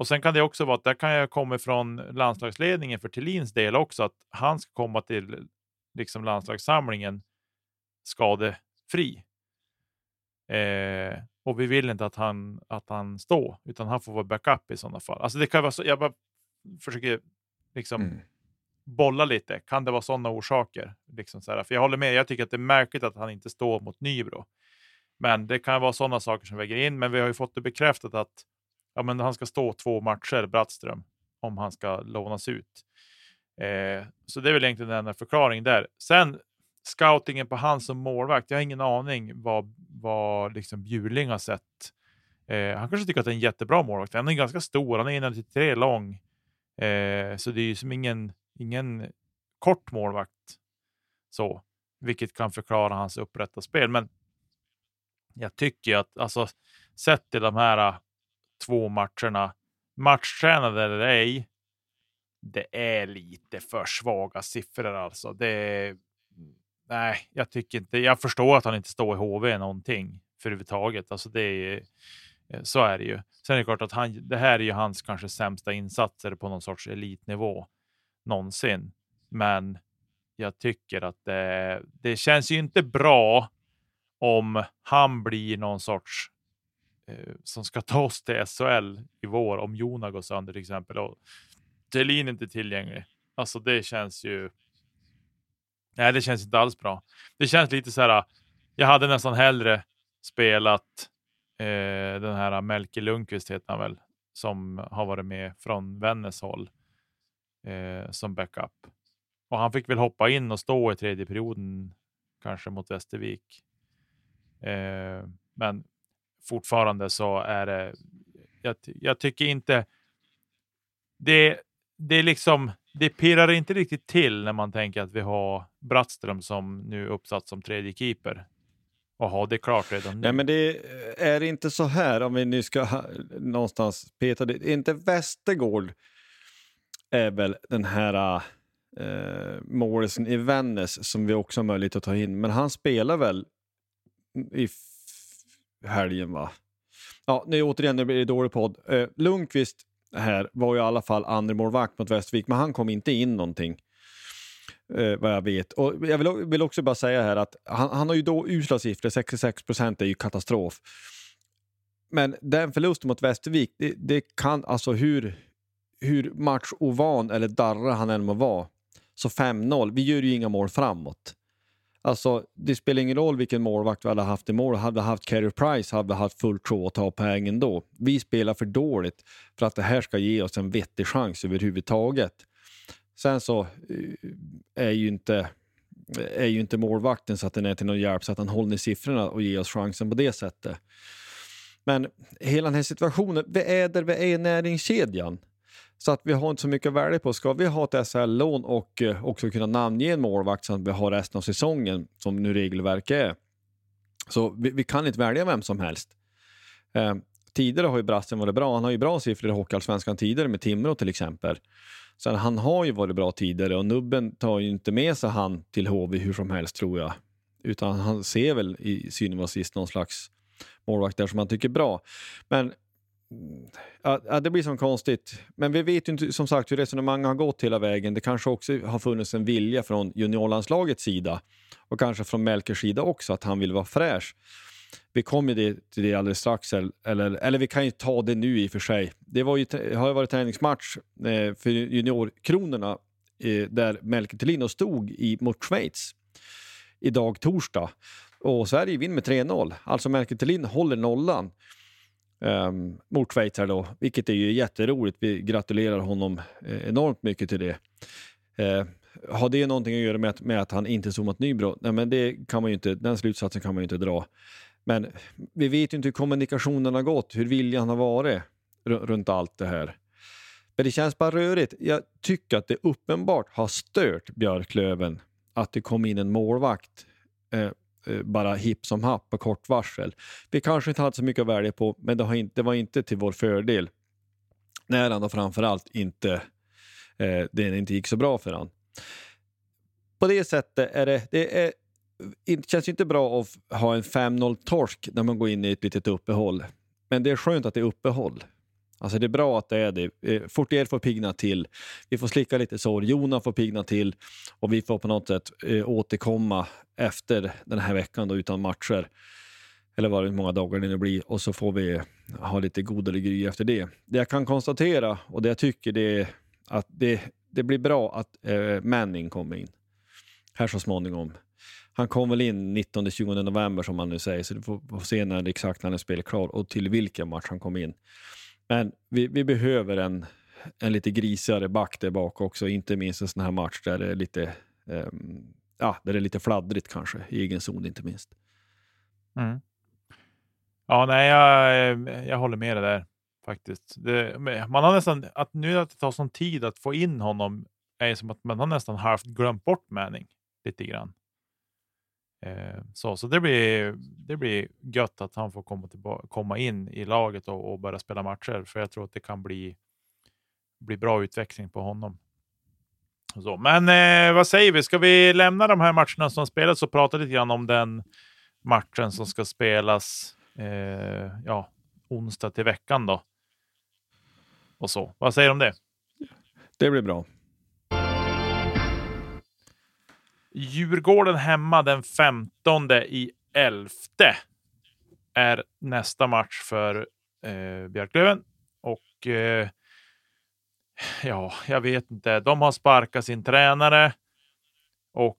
Och sen kan det också vara att det kan jag komma från landslagsledningen för Thelins del också, att han ska komma till liksom landslagssamlingen skadefri. Eh, och vi vill inte att han, att han står, utan han får vara backup i sådana fall. Alltså det kan vara så, jag bara försöker liksom mm. bolla lite. Kan det vara sådana orsaker? Liksom så här, för jag håller med, jag tycker att det är märkligt att han inte står mot Nybro. Men det kan vara sådana saker som väger in. Men vi har ju fått det bekräftat att ja, men han ska stå två matcher, Brattström, om han ska lånas ut. Eh, så det är väl egentligen den enda förklaringen där. Sen scoutingen på han som målvakt. Jag har ingen aning vad, vad liksom Bjurling har sett. Eh, han kanske tycker att det är en jättebra målvakt. Han är ganska stor, han är 1,93 lång. Eh, så det är ju som ingen, ingen kort målvakt. Så, vilket kan förklara hans upprätta spel. Men jag tycker att alltså, sett till de här två matcherna, matchtränade eller ej, det är lite för svaga siffror alltså. Det nej, jag tycker inte. Jag förstår att han inte står i HV någonting för överhuvudtaget. Alltså det är, eh, så är det ju. Sen är det klart att han, det här är ju hans kanske sämsta insatser på någon sorts elitnivå någonsin. Men jag tycker att det, det känns ju inte bra om han blir någon sorts Eh, som ska ta oss till SHL i vår om Jona går sönder till exempel och Thelin inte tillgänglig. Alltså det känns ju. Nej, det känns inte alls bra. Det känns lite så här. Jag hade nästan hellre spelat eh, den här Melke Lundqvist heter han väl som har varit med från Vännäs håll eh, som backup. Och han fick väl hoppa in och stå i tredje perioden kanske mot Västervik. Eh, men fortfarande så är det. Jag, jag tycker inte. Det, det är liksom. Det pirrar inte riktigt till när man tänker att vi har Brattström som nu uppsatt som tredje keeper och ha det klart redan nu. Nej, men det är inte så här om vi nu ska någonstans peta det. Inte Västergård är väl den här äh, målisen i Vännäs som vi också har möjlighet att ta in. Men han spelar väl i helgen va? Ja, nu återigen, det blir det dålig podd. Eh, Lundqvist här var ju i alla fall andra målvakt mot Västervik, men han kom inte in någonting. Eh, vad jag vet. Och jag vill, vill, också bara säga här att han, han har ju då usla siffror, 66 procent är ju katastrof. Men den förlusten mot Västervik, det, det, kan alltså hur, hur matchovan eller darra han än må vara, så 5-0, vi gör ju inga mål framåt. Alltså, det spelar ingen roll vilken målvakt vi hade haft i mål. Hade vi haft Carey Price hade vi haft fullt sjå att ta poäng ändå. Vi spelar för dåligt för att det här ska ge oss en vettig chans överhuvudtaget. Sen så eh, är ju inte, eh, är ju inte målvakten så att den är till någon hjälp så att han håller siffrorna och ger oss chansen på det sättet. Men hela den här situationen, vi är där vi är i näringskedjan. Så att vi har inte så mycket att välja på. Ska vi ha ett SHL-lån och eh, också kunna namnge en målvakt så att vi har resten av säsongen, som nu regelverket är. Så vi, vi kan inte välja vem som helst. Eh, tidigare har ju Brassen varit bra. Han har ju bra siffror i Hockeyallsvenskan tidigare med Timrå till exempel. Så han har ju varit bra tidigare och Nubben tar ju inte med sig han till HV hur som helst tror jag. Utan han ser väl i synen sist någon slags målvakt där som han tycker är bra. Men Ja, det blir som konstigt. Men vi vet ju inte som sagt hur resonemanget har gått hela vägen. Det kanske också har funnits en vilja från juniorlandslagets sida och kanske från Melkers sida också att han vill vara fräsch. Vi kommer till det alldeles strax, eller, eller vi kan ju ta det nu i och för sig. Det var ju, har ju varit träningsmatch eh, för juniorkronorna eh, där Melker Thelin stod i, mot Schweiz idag torsdag. Och Sverige vinner med 3-0. Alltså Melker Thelin håller nollan um, mot Schweiz här då, vilket är ju jätteroligt. Vi gratulerar honom eh, enormt mycket till det. Uh, har det någonting att göra med att, med att han inte zoomat Nybro? Nej, men det kan man ju inte, den slutsatsen kan man ju inte dra. Men vi vet ju inte hur kommunikationen har gått, hur viljan har varit runt allt det här. Men det känns bara rörigt. Jag tycker att det uppenbart har stört Björklöven att det kom in en målvakt Eh, Eh, bara hipp som happ på kort varsel. Vi kanske inte hade så mycket att välja på, men det, inte, det var inte till vår fördel. När han och framförallt inte, eh, det inte gick så bra för han. På det sättet är det, det är, det känns inte bra att ha en 5-0 torsk när man går in i ett litet uppehåll. Men det är skönt att det är uppehåll. Alltså det är bra att det är det. Eh, Fortier får pigna till. Vi får slicka lite sår. Jona får pigna till och vi får på något sätt eh, återkomma efter den här veckan då, utan matcher. Eller vad det många dagar det nu blir. Och så får vi ha lite godare gry efter det. Det jag kan konstatera och det jag tycker det är att det, det blir bra att eh, Manning kommer in här så småningom. Han kom väl in 19-20 november som man nu säger, så du får, får se när exakt när han spelar klar och till vilken match han kom in. Men vi, vi behöver en, en lite grisigare back där bak också, inte minst en sån här match där det är lite, um, ja, där det är lite fladdrigt kanske, i egen zon inte minst. Mm. Ja, nej, jag, eh, jag håller med dig där faktiskt. Det, man har nästan, att nu att det tar sån tid att få in honom är som att man har nästan halvt glömt bort Manning lite grann. Eh, så så det, blir, det blir gött att han får komma, tillbaka, komma in i laget och, och börja spela matcher, för jag tror att det kan bli, bli bra utveckling på honom. Så, men eh, vad säger vi? Ska vi lämna de här matcherna som spelats och prata lite grann om den matchen som ska spelas eh, ja, onsdag till veckan då? Och så. Vad säger du om det? Det blir bra. Djurgården hemma den 15 i 11 är nästa match för eh, Björklöven. Och eh, ja, jag vet inte. De har sparkat sin tränare och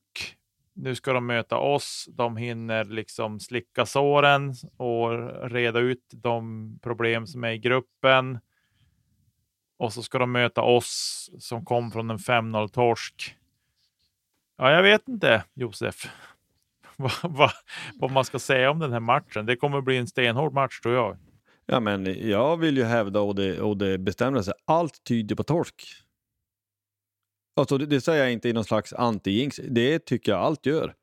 nu ska de möta oss. De hinner liksom slicka såren och reda ut de problem som är i gruppen. Och så ska de möta oss som kom från en 5-0 torsk. Ja, jag vet inte, Josef, vad, vad, vad man ska säga om den här matchen. Det kommer bli en stenhård match tror jag. Ja, men jag vill ju hävda och det, och det bestämmer sig. Allt tyder på torsk. Alltså, det, det säger jag inte i någon slags anti-jinx. Det tycker jag allt gör.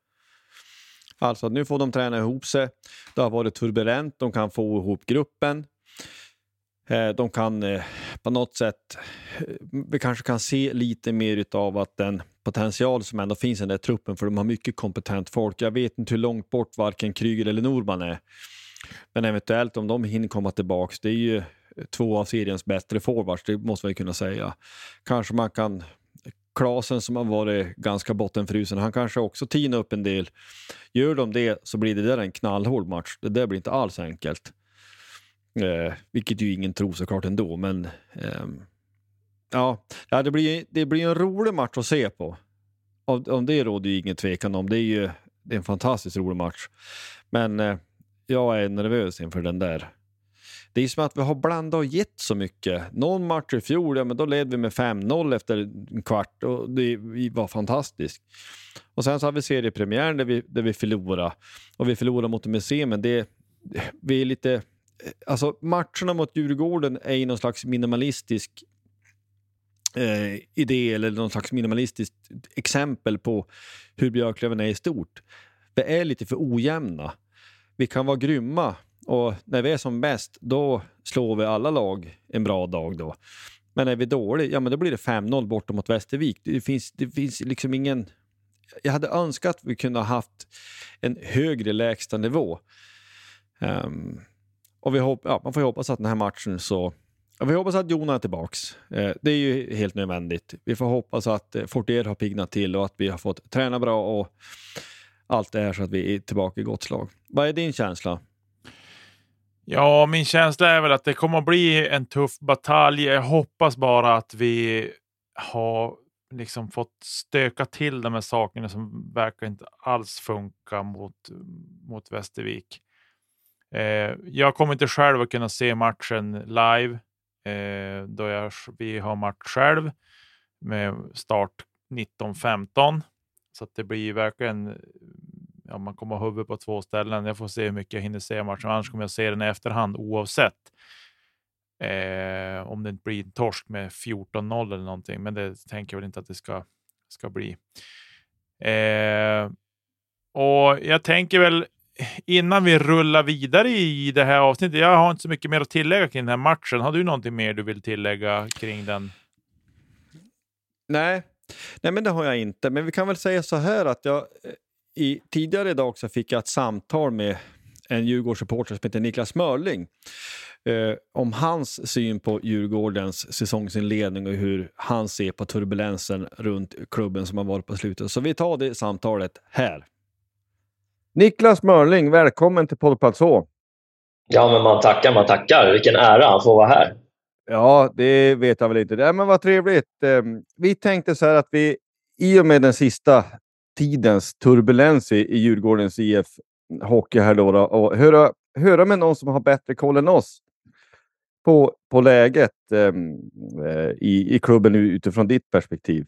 Alltså nu får de träna ihop sig. Det har varit turbulent. De kan få ihop gruppen. Eh, de kan eh, på något sätt, eh, vi kanske kan se lite mer av att den potential som ändå finns i den där truppen, för de har mycket kompetent folk. Jag vet inte hur långt bort varken Kryger eller Norman är. Men eventuellt om de hinner komma tillbaka, det är ju två av seriens bättre forwards, det måste man ju kunna säga. Kanske man kan Klasen som har varit ganska bottenfrusen, han kanske också tinar upp en del. Gör de det så blir det där en knallhård match. Det där blir inte alls enkelt. Eh, vilket ju ingen tror såklart ändå, men eh, ja, det blir, det blir en rolig match att se på. Om, om det råder ju ingen tvekan om. Det är ju det är en fantastiskt rolig match. Men eh, jag är nervös inför den där. Det är som att vi har blandat och gett så mycket. Någon match i fjol, ja, men då ledde vi med 5-0 efter en kvart och det var fantastiskt. Och sen så har vi seriepremiären där vi, där vi förlorade. Och vi förlorade mot MSC, men det, vi är lite Eh, alltså matcherna mot Djurgården är ju någon slags minimalistisk eh, idé eller någon slags minimalistiskt exempel på hur Björklöven är i stort. Vi är lite för ojämna. Vi kan vara grymma och när vi är som bäst, då slår vi alla lag en bra dag då. Men är vi dåliga, ja men då blir det 5-0 borta mot Västervik. Det finns, det finns liksom ingen... Jag hade önskat att vi kunde ha haft en högre lägsta nivå. Um, ehm, och vi hop- ja, man får ju hoppas att den här matchen så... Ja, vi hoppas att Jona är tillbaks. Eh, det är ju helt nödvändigt. Vi får hoppas att eh, Fortier har piggnat till och att vi har fått träna bra och allt det här så att vi är tillbaka i gott slag. Vad är din känsla? Ja, min känsla är väl att det kommer att bli en tuff batalj. Jag hoppas bara att vi har liksom fått stöka till de här sakerna som verkar inte alls funka mot, mot Västervik. Eh, jag kommer inte själv att kunna se matchen live eh, då jag, vi har match själv med start 19.15. Så att det blir verkligen, ja, man kommer ha huvudet på två ställen. Jag får se hur mycket jag hinner se matchen, annars kommer jag se den i efterhand oavsett. Eh, om det inte blir en torsk med 14-0 eller någonting, men det tänker jag väl inte att det ska, ska bli. Eh, och jag tänker väl innan vi rullar vidare i det här avsnittet, jag har inte så mycket mer att tillägga kring den här matchen. Har du någonting mer du vill tillägga kring den? Nej, Nej men det har jag inte. Men vi kan väl säga så här att jag eh, i, tidigare idag så fick jag ett samtal med en Djurgårdssupporter som heter Niklas Mörling eh, om hans syn på Djurgårdens säsongsinledning och hur han ser på turbulensen runt klubben som har varit på slutet. Så vi tar det samtalet här. Niklas Mörling, välkommen till Poddplats H. Ja, men man tackar, man tackar. Vilken ära att få vara här. Ja, det vet jag väl inte. Ja, men vad trevligt. Ehm, vi tänkte så här att vi i och med den sista tidens turbulens i, Djurgårdens IF Hockey här då, då och höra, höra med någon som har bättre koll än oss på, på läget ehm, eh, i, i klubben utifrån ditt perspektiv.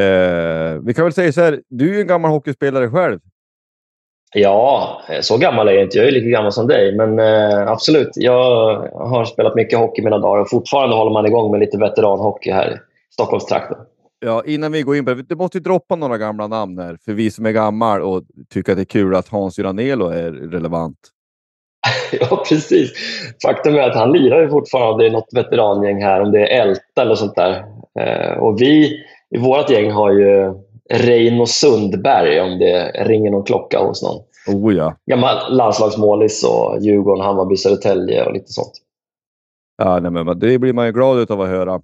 Eh, vi kan väl säga så här, du är en gammal hockeyspelare själv. Ja, så gammal är jag inte. Jag är lika gammal som dig. Men eh, absolut, jag har spelat mycket hockey mina dagar och fortfarande håller man igång med lite veteranhockey här i Stockholmstrakten. Ja, innan vi går in på det, du måste ju droppa några gamla namn här för vi som är gammal och tycker att det är kul att Hans-Göran Elo är relevant. ja, precis. Faktum är att han lirar ju fortfarande i något veterangäng här, om det är Älta eller sånt där. Eh, och vi i vårt gäng har ju Reino Sundberg, om det ringer någon klocka hos någon. Oh ja. Gammal landslagsmålis och Djurgården, Hammarby, Södertälje och lite sånt. Ja, nej, men det blir man ju glad av att höra.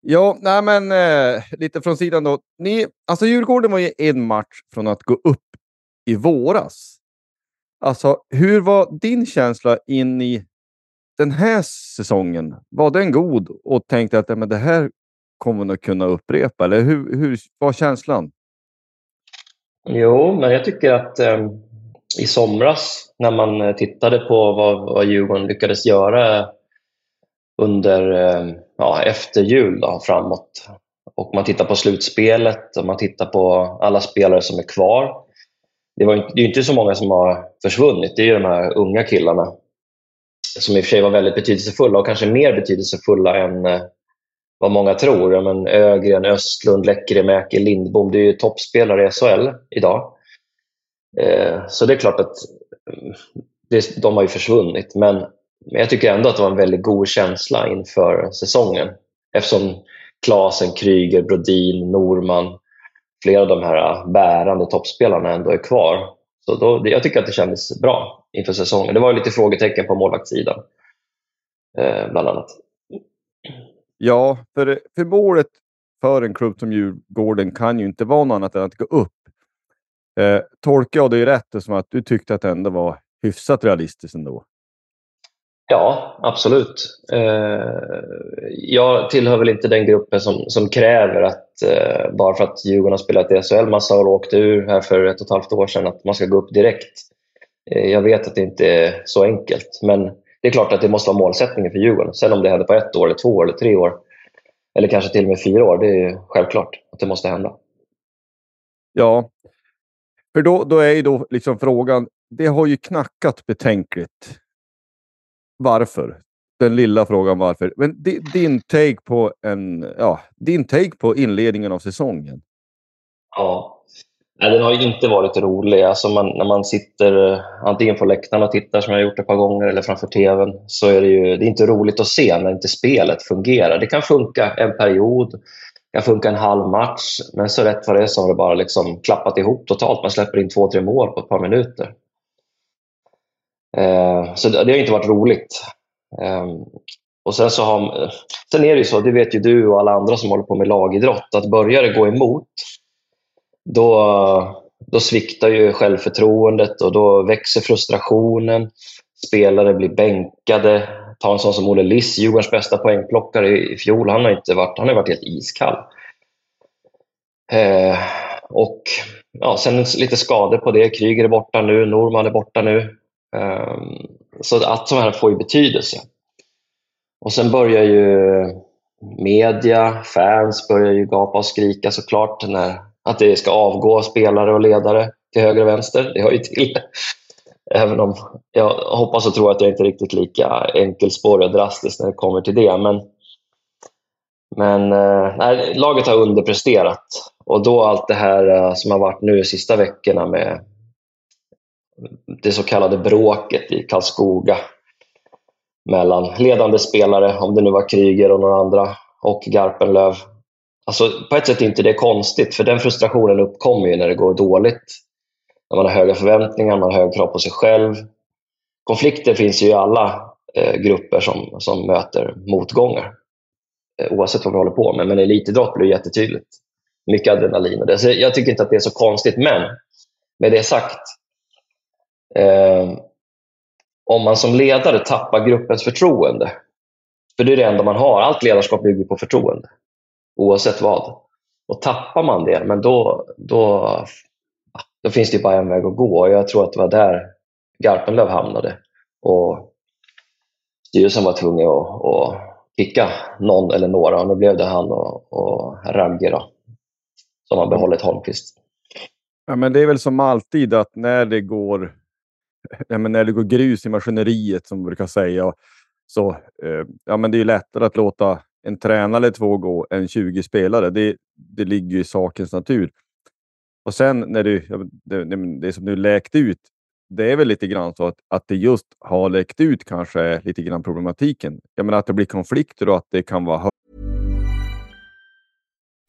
Ja, nej, men eh, lite från sidan då. Ni, alltså Djurgården var ju en match från att gå upp i våras. Alltså, hur var din känsla in i den här säsongen? Var den god och tänkte att men det här kommer att kunna upprepa? Eller hur, hur var känslan? Jo, men jag tycker att eh, i somras när man eh, tittade på vad, vad Djurgården lyckades göra under, eh, ja, efter jul då, framåt och man tittar på slutspelet och man tittar på alla spelare som är kvar. Det, var det är inte så många som har försvunnit. Det är ju de här unga killarna som i och för sig var väldigt betydelsefulla och kanske mer betydelsefulla än eh, vad många tror. Men Ögren, Östlund, Lekkerimäki, Lindbom, det är ju toppspelare i SHL idag. Eh, så det är klart att mm, de har ju försvunnit. Men jag tycker ändå att det var en väldigt god känsla inför säsongen. Eftersom Klasen, Kryger, Brodin, Norman, flera av de här bärande toppspelarna ändå är kvar. Så då, jag tycker att det kändes bra inför säsongen. Det var lite frågetecken på målvaktssidan, eh, bland annat. Ja, för, för målet för en klubb som Djurgården kan ju inte vara något annat än att gå upp. Eh, tolkar jag dig rätt som att du tyckte att det ändå var hyfsat realistiskt ändå? Ja, absolut. Eh, jag tillhör väl inte den gruppen som, som kräver att eh, bara för att Djurgården har spelat i SHL massa år och åkte ur här för ett och ett halvt år sedan, att man ska gå upp direkt. Eh, jag vet att det inte är så enkelt, men det är klart att det måste vara målsättningen för Djurgården. Sen om det händer på ett år, eller två år, eller tre år, eller kanske till och med fyra år, det är självklart att det måste hända. Ja, för då, då är ju då liksom frågan, det har ju knackat betänkligt. Varför? Den lilla frågan varför. Men din take på, en, ja, din take på inledningen av säsongen? Ja, Nej, den har inte varit rolig. Alltså man, när man sitter eh, antingen på läktaren och tittar, som jag har gjort ett par gånger, eller framför tvn, så är det ju det är inte roligt att se när inte spelet fungerar. Det kan funka en period, det kan funka en halv match, men så rätt vad det är så har det bara liksom klappat ihop totalt. Man släpper in två, tre mål på ett par minuter. Eh, så det, det har inte varit roligt. Eh, och sen, så har, eh, sen är det ju så, det vet ju du och alla andra som håller på med lagidrott, att börjar det gå emot då, då sviktar ju självförtroendet och då växer frustrationen. Spelare blir bänkade. Ta en sån som Olle Liss, Djurgårdens bästa poängplockare i, fjol. Han har, inte varit, han har varit helt iskall. Eh, och ja, sen lite skador på det. Kryger är borta nu, Norman är borta nu. Eh, så allt sånt här får ju betydelse. Och sen börjar ju media, fans börjar ju gapa och skrika såklart när att det ska avgå spelare och ledare till höger och vänster. Det hör ju till. Även om jag hoppas och tror att jag inte är riktigt lika enkelspårig och drastisk när det kommer till det. Men, men eh, nej, laget har underpresterat. Och då allt det här eh, som har varit nu de sista veckorna med det så kallade bråket i Karlskoga mellan ledande spelare, om det nu var Kryger och några andra, och Garpenlöv Alltså, på ett sätt är inte det konstigt, för den frustrationen uppkommer ju när det går dåligt. När man har höga förväntningar, man har höga krav på sig själv. konflikter finns ju i alla eh, grupper som, som möter motgångar. Eh, oavsett vad vi håller på med. Men elitidrott blir jättetydligt. Mycket adrenalin och det. Så jag tycker inte att det är så konstigt. Men med det sagt, eh, om man som ledare tappar gruppens förtroende, för det är det enda man har. Allt ledarskap bygger på förtroende, oavsett vad. Och tappar man det, men då, då, då finns det bara en väg att gå. Och jag tror att det var där Garpenlöv hamnade. Och styrelsen var tvungen att, att kicka någon eller några. Och nu blev det han och, och Ragge då, som har behållit Holmqvist. Ja, men det är väl som alltid att när det går, ja, men när det går grus i maskineriet som man brukar säga, så eh, ja, men det är lättare att låta en tränare eller två gå än 20 spelare. Det, det ligger i sakens natur. Och sen när du, det, det som nu läkt ut, det är väl lite grann så att, att det just har läkt ut kanske är lite grann problematiken. Jag menar att det blir konflikter och att det kan vara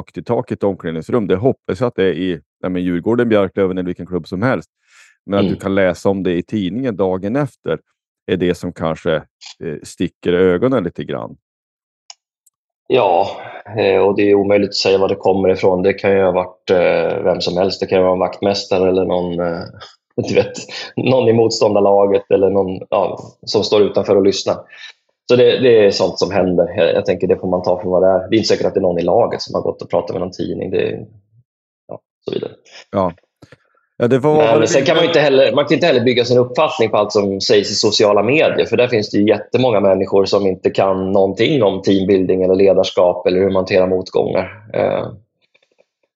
Och till taket i omklädningsrum. Det hoppas jag att det är i ja, men Djurgården, Björklöven eller vilken klubb som helst. Men mm. att du kan läsa om det i tidningen dagen efter är det som kanske eh, sticker i ögonen lite grann. Ja, eh, och det är omöjligt att säga var det kommer ifrån. Det kan ju ha varit eh, vem som helst. Det kan ju vara en vaktmästare eller någon, eh, du vet, någon i motståndarlaget eller någon ja, som står utanför och lyssnar. Så det, det, är sånt som händer. Jag, jag, tänker det får man ta för vad det är. Det är inte säkert att det är någon i laget som har gått och pratat med någon tidning. Det, ja, så vidare. Ja. Ja, det var... Men sen kan man inte heller, man kan inte heller bygga sin uppfattning på allt som sägs i sociala medier. För där finns det ju jättemånga människor som inte kan någonting om teambuilding eller ledarskap eller hur man hanterar motgångar. Eh,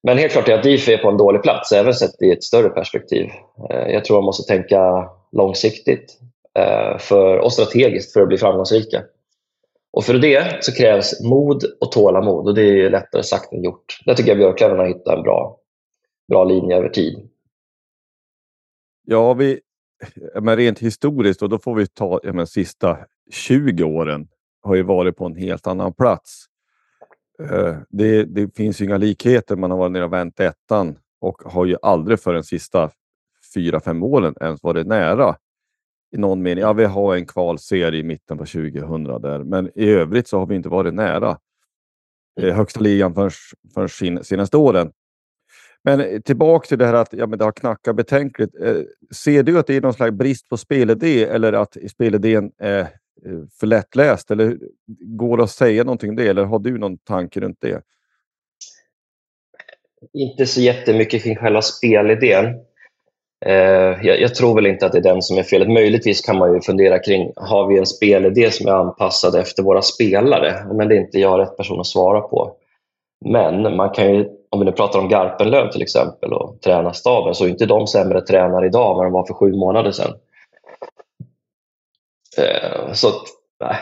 men helt klart är att DIF är på en dålig plats, även sett i ett större perspektiv. Eh, jag tror man måste tänka långsiktigt. Eh, för, och strategiskt för att bli framgångsrika. Och för det så krävs mod och tålamod och det är lättare sagt än gjort. Där tycker jag Björklöven har hittat en bra, bra linje över tid. Ja, vi, men rent historiskt och då får vi ta ja, men, sista 20 åren har ju varit på en helt annan plats. Eh, det, det, finns ju inga likheter. Man har varit nere och vänt ettan och har ju aldrig för de sista fyra, fem åren ens varit nära i någon mening. Ja, vi har en kvalserie i mitten på 2000 där, men i övrigt så har vi inte varit nära eh, högsta ligan för, för sin, senaste åren. Men eh, tillbaka till det här att ja, men det har knackat betänkligt. Eh, ser du att det är någon slags brist på spelidé eller att spelidén är eh, för lättläst? Eller går det att säga någonting om det? Eller har du någon tanke runt det? Inte så jättemycket kring själva spelidén. Eh, jag, jag, tror väl inte att det är den som är felet. Möjligtvis kan man ju fundera kring, har vi en spelidé som är anpassad efter våra spelare? Men det är inte jag rätt person att svara på. Men man kan ju, om vi nu pratar om Garpenlöv till exempel och tränarstaben, så är inte de sämre tränare idag än vad de var för sju månader sedan. Eh, så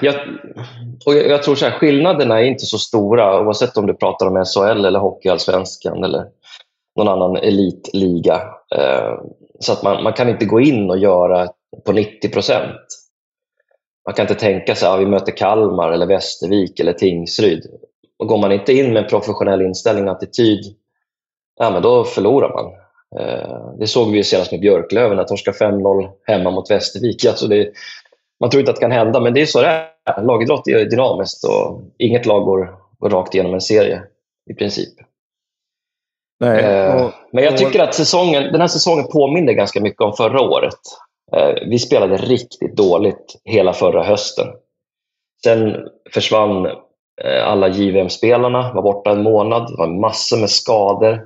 jag, och jag, tror så här, skillnaderna är inte så stora oavsett om du pratar om SHL eller Hockeyallsvenskan eller någon annan elitliga. Eh, så att man, man kan inte gå in och göra på 90 procent. Man kan inte tänka sig att ja, vi möter Kalmar, eller Västervik eller Tingsryd. Och går man inte in med en professionell inställning och attityd, ja, men då förlorar man. Eh, det såg vi ju senast med Björklöven, att de 5-0 hemma mot Västervik. Alltså det, man tror inte att det kan hända, men det är så det är. Lagidrott är dynamiskt och inget lag går, går rakt igenom en serie i princip. Nej, Eh, och, Men jag tycker att säsongen, den här säsongen påminner ganska mycket om förra året. Eh, Vi spelade riktigt dåligt hela förra hösten. Sen försvann eh, alla JVM-spelarna, var borta en månad, det var massor med skador.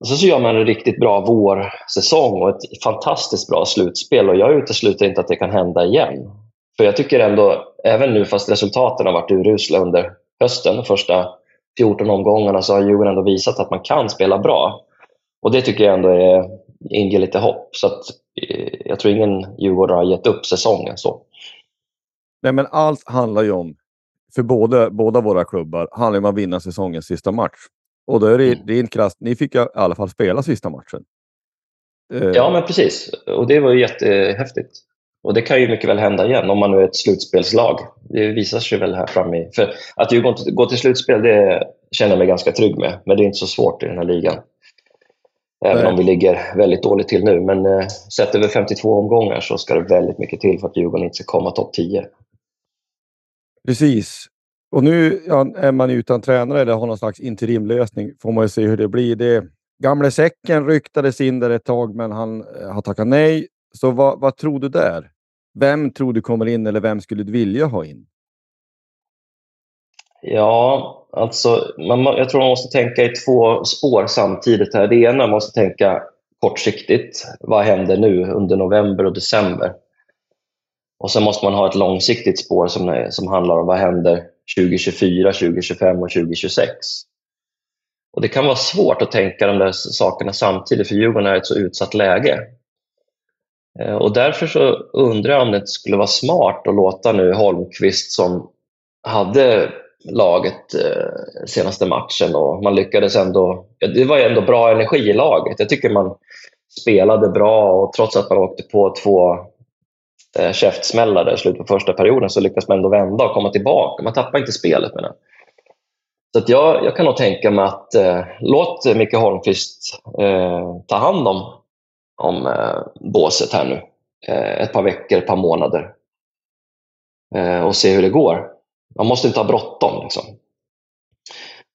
Och så, så gör man en riktigt bra vårsäsong och ett fantastiskt bra slutspel och jag utesluter inte att det kan hända igen. För jag tycker ändå, även nu fast resultaten har varit urusla under hösten, första 14 omgångarna, så har Djurgården ändå visat att man kan spela bra. Och det tycker jag ändå är, inger lite hopp. Så att, eh, jag tror ingen Djurgårdare har gett upp säsongen. så. Nej, men allt handlar ju om, för båda, båda våra klubbar, handlar om att vinna säsongens sista match. Och då är det, Mm. inte krasst, ni fick i alla fall spela sista matchen. Eh, Ja, men precis. Och det var ju jättehäftigt. Och det kan ju mycket väl hända igen om man nu är ett slutspelslag. Det visar sig väl här framme. i- För att Djurgården går till slutspel, det känner jag mig ganska trygg med. Men det är inte så svårt i den här ligan. Även Nej. om vi ligger väldigt dåligt till nu. Men eh, sett över 52 omgångar så ska det väldigt mycket till för att Djurgården inte ska komma topp 10. Precis. Och nu är man utan tränare eller har någon slags interimlösning. Får man ju se hur det blir. Det, gamle säcken ryktades in där ett tag, men han eh, har tackat nej. Så vad, vad tror du där? Vem tror du kommer in eller vem skulle du vilja ha in? Ja, alltså, man, jag tror man måste tänka i två spår samtidigt. här. Det ena man måste tänka kortsiktigt. Vad händer nu under november och december? Och sen måste man ha ett långsiktigt spår som, som handlar om vad händer 2024, 2025 och 2026. Och Det kan vara svårt att tänka de där sakerna samtidigt för Djurgården är i ett så utsatt läge. Eh, och Därför så undrar jag om det inte skulle vara smart att låta nu Holmqvist som hade laget eh, senaste matchen och man lyckades ändå... Det var ju ändå bra energi i laget. Jag tycker man spelade bra och trots att man åkte på två eh, käftsmällar där i slutet på första perioden så lyckades man ändå vända och komma tillbaka. Man tappade inte spelet med den. Så att jag, jag kan nog tänka mig att eh, låt Micke Holmqvist eh, ta hand om, om eh, båset här nu. Eh, ett par veckor, ett par månader. Eh, och se hur det går. Man måste inte ha bråttom. Liksom.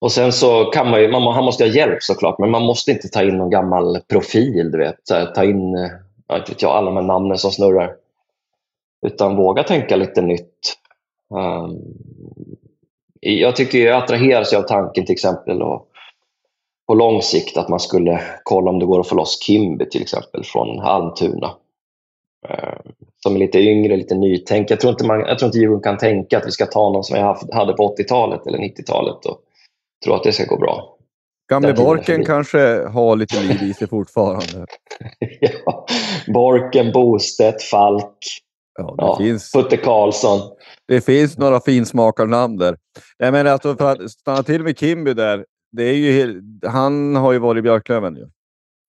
Och sen så kan man ju, man, han måste ha hjälp såklart, men man måste inte ta in någon gammal profil. Du vet. Ta in eh, jag vet inte alla de här namnen som snurrar. Utan våga tänka lite nytt. Um, jag tycker jag attraheras av tanken till exempel och på lång sikt att man skulle kolla om det går att få loss Kimby till exempel från Almtuna. Eh, Som är lite yngre, lite nytänk. Jag tror inte, man, jag tror inte Djurgården kan tänka att vi ska ta någon som vi hade på 80-talet eller 90-talet och tro att det ska gå bra. Gamle Borken kanske har lite liv i sig fortfarande. ja. Borken, Bostedt, Falk, Ja, det, ja. finns, Putte Karlsson. det finns några finsmakarnamn där. Jag menar, alltså, för att stanna till med Kimby där. Det är ju, han har ju varit i Björklöven nu.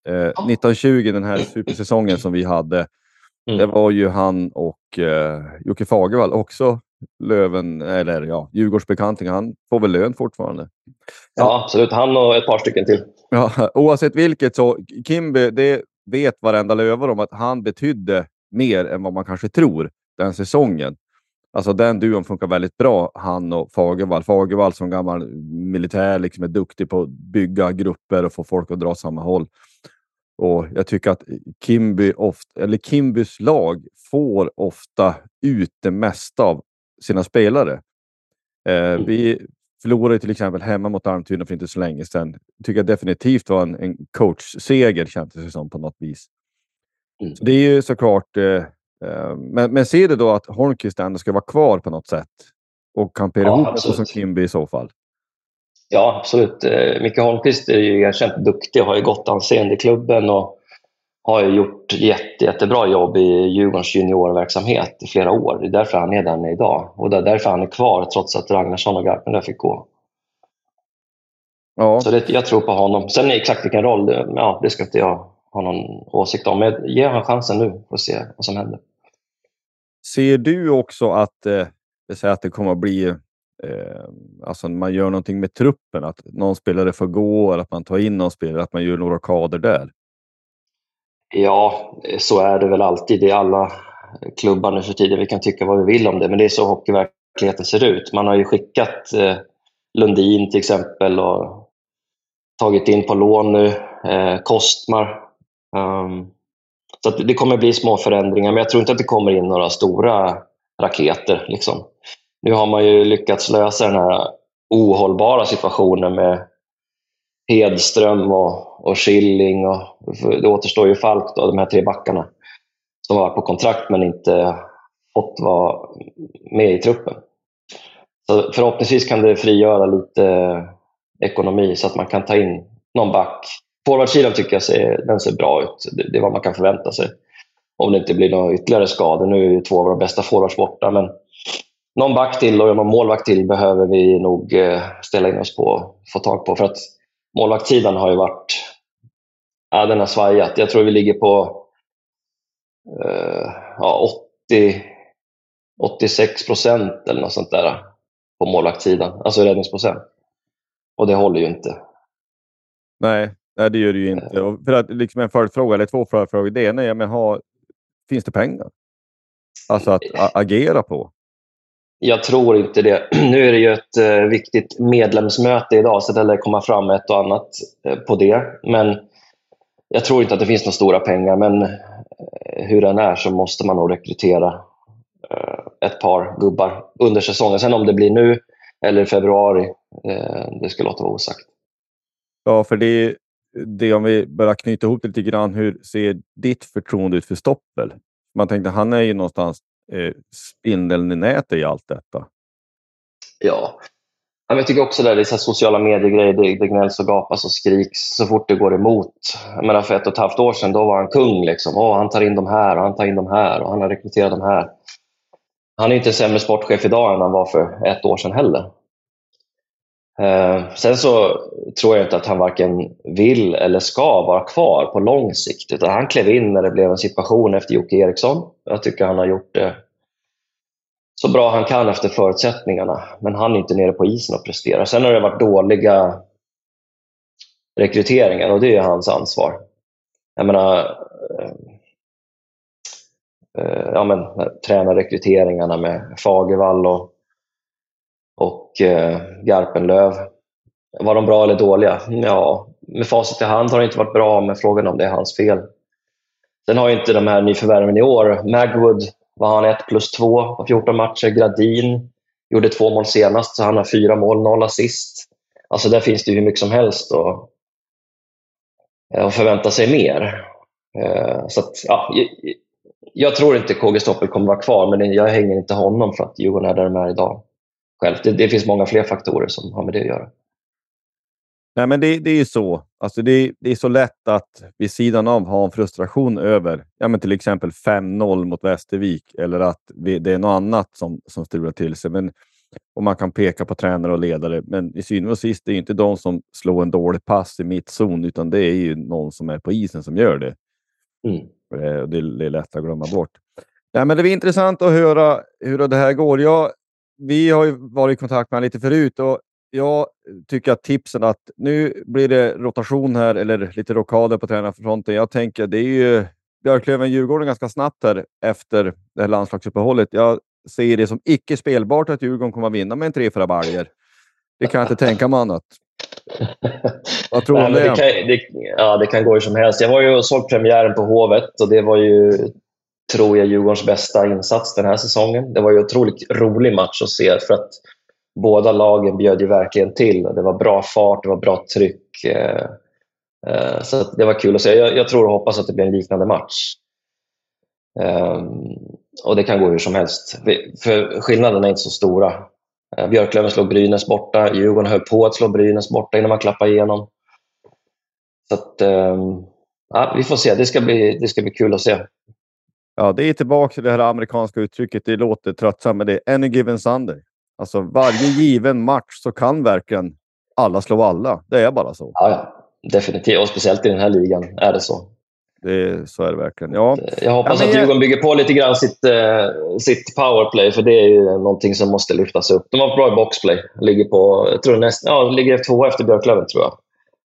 Eh, 1920, den här supersäsongen som vi hade. Mm. Det var ju han och eh, Jocke Fagervall också. Löven, eller ja, Djurgårdsbekanting. Han får väl lön fortfarande. Ja, absolut. Han och ett par stycken till. Ja, oavsett vilket så Kimby, det vet varenda lövare om att han betydde mer än vad man kanske tror den säsongen. Alltså den duon funkar väldigt bra, han och Fagervall. Fagervall som gammal militär liksom är duktig på att bygga grupper och få folk att dra samma håll. Och jag tycker att Kimby ofta, eller Kimbys lag får ofta ut det mesta av sina spelare. Eh, vi förlorade till exempel hemma mot Almtuna för inte så länge sedan. Tycker jag definitivt var en, en coachseger kändes det som på något vis. Mm. Så det är ju såklart. Eh, men, men ser du då att Holmqvist ändå ska vara kvar på något sätt och kampera Ja, ihop absolut. som Kimby i så fall? Ja, absolut. Eh, Micke Holmqvist är ju erkänt duktig och har ju gott anseende i klubben och har ju gjort jätte, jättebra jobb i Djurgårdens juniorverksamhet i flera år. Det är därför han är där är idag. Och det är därför han är kvar trots att Ragnarsson och Garpenlöv fick gå. Ja, Så det, jag tror på honom. Sen exakt vilken roll, det- ja, det ska inte jag ha någon åsikt om. Men ge honom chansen nu och se vad som händer. Ser du också att, eh, det att det kommer att bli, eh, alltså man gör någonting med truppen, att någon spelare får gå eller att man tar in någon spelare, att man gör några kader där? Ja, så är det väl alltid i alla klubbar nu för tiden. Vi kan tycka vad vi vill om det, men det är så hockeyverkligheten ser ut. Man har ju skickat eh, Lundin till exempel och tagit in på lån nu, eh, Kostmar. Um, så det kommer bli små förändringar, men jag tror inte att det kommer in några stora raketer. Liksom. Nu har man ju lyckats lösa den här ohållbara situationen med Hedström och, och Schilling. Och, det återstår ju Falk, då, de här tre backarna, som varit på kontrakt men inte fått vara med i truppen. Så förhoppningsvis kan det frigöra lite ekonomi så att man kan ta in någon back. Forwardsidan tycker jag ser, den ser bra ut. Det, det är vad man kan förvänta sig. Om det inte blir några ytterligare skador. Nu är ju två av våra bästa forwards borta, men någon back till och någon målvakt till behöver vi nog eh, ställa in oss på och få tag på. För att målvaktssidan har ju varit... Ja, den har svajat. Jag tror vi ligger på eh, ja, 80, 86 procent eller något sånt där på målvaktssidan, alltså räddningsprocent. Och det håller ju inte. Nej, nej det gör det ju inte. Och för att, liksom en följdfråga, eller två följdfrågor. Det ena är, men har, finns det pengar? Alltså att agera på? Jag tror inte det. Nu är det ju ett eh, viktigt medlemsmöte idag, så det lär komma fram ett och annat eh, på det. Men jag tror inte att det finns några stora pengar, men eh, hur den är så måste man nog rekrytera eh, ett par gubbar under säsongen. Sen om det blir nu eller i februari, eh, det ska låta vara osagt. Ja, för det, det om vi börjar knyta ihop det lite grann. Hur ser ditt förtroende ut för Stoppel? Man tänkte han är ju någonstans eh, spindeln i nätet i allt detta. Ja, jag tycker också det är så sociala medier-grejer. Det, det gnälls och gapas och skriks så fort det går emot. Jag menar, för ett och ett halvt år sedan då var han kung. Liksom. Oh, han tar in de här och han tar in de här och han har rekryterat de här. Han är inte sämre sportchef idag än han var för ett år sedan heller. Eh, sen så tror jag inte att han varken vill eller ska vara kvar på lång sikt. Utan han klev in när det blev en situation efter Jocke Eriksson. Jag tycker han har gjort det så bra han kan efter förutsättningarna. Men han är inte nere på isen och presterar. Sen har det varit dåliga rekryteringar och det är hans ansvar. Jag menar, eh, eh, ja, men, tränarrekryteringarna med Fagervall och, och eh, Garpenlöv. Var de bra eller dåliga? Ja, med facit i hand har det inte varit bra, men frågan om det är hans fel. Sen har inte de här nyförvärven i år, Magwood var han 1 plus 2 på 14 matcher. Gradin gjorde två mål senast, så han har fyra mål, noll assist. Alltså där finns det hur mycket som helst att, eh, och förvänta sig mer. Eh, så att, ja, jag tror inte KG Stoppel kommer vara kvar, men jag hänger inte honom för att Djurgården är där de är idag. Själv. Det, det finns många fler faktorer som har med det att göra. Nej, men det, det är ju så. Alltså det, det, är så lätt att vid sidan av ha en frustration över ja, men till exempel 5-0 mot Västervik eller att vi, det är något annat som, som strular till sig. Men, och man kan peka på tränare och ledare, men i syvende och sist det är inte de som slår en dålig pass i mittzon, utan det är ju någon som är på isen som gör det. Mm. Det, det, det, är lätt att glömma bort. Ja, men det är intressant att höra hur det här går. Jag, vi har ju varit i kontakt med honom lite förut och jag tycker att tipsen att nu blir det rotation här eller lite rockader på tränarfronten. Jag tänker det är ju Björklöven-Djurgården ganska snabbt här efter det här landslagsuppehållet. Jag ser det som icke spelbart att Djurgården kommer att vinna med en tre, fyra baljor. Det kan jag inte tänka mig annat. Vad tror du om det? Det kan, det, ja, det kan gå hur som helst. Jag var ju och såg premiären på Hovet och det var ju, tror jag, Djurgårdens bästa insats den här säsongen. Det var ju en otroligt rolig match att se för att båda lagen bjöd ju verkligen till. Det var bra fart, det var bra tryck. Eh, eh, så det var kul att se. Jag, tror och hoppas att det blir en liknande match. Ehm, och det kan gå hur som helst. För skillnaderna är inte så stora. Eh, Björklöven slog Brynäs borta. Djurgården höll på att slå Brynäs borta innan man klappade igenom. Så att, ehm, ja, vi får se. Det ska, bli, det ska bli kul att se. Ja, det är tillbaka till det här amerikanska uttrycket. Det låter tröttsamt, men det är any given Sunday. Alltså varje given match så kan verkligen alla slå alla. Det är bara så. Ja, definitivt. Och speciellt i den här ligan är det så. Det, så är det verkligen. Ja. Jag hoppas ja, att Djurgården bygger på lite grann sitt, eh, sitt powerplay, för det är ju någonting som måste lyftas upp. De har bra boxplay. Ligger, på, jag tror näst, ja, ligger två efter Björklöven, tror jag,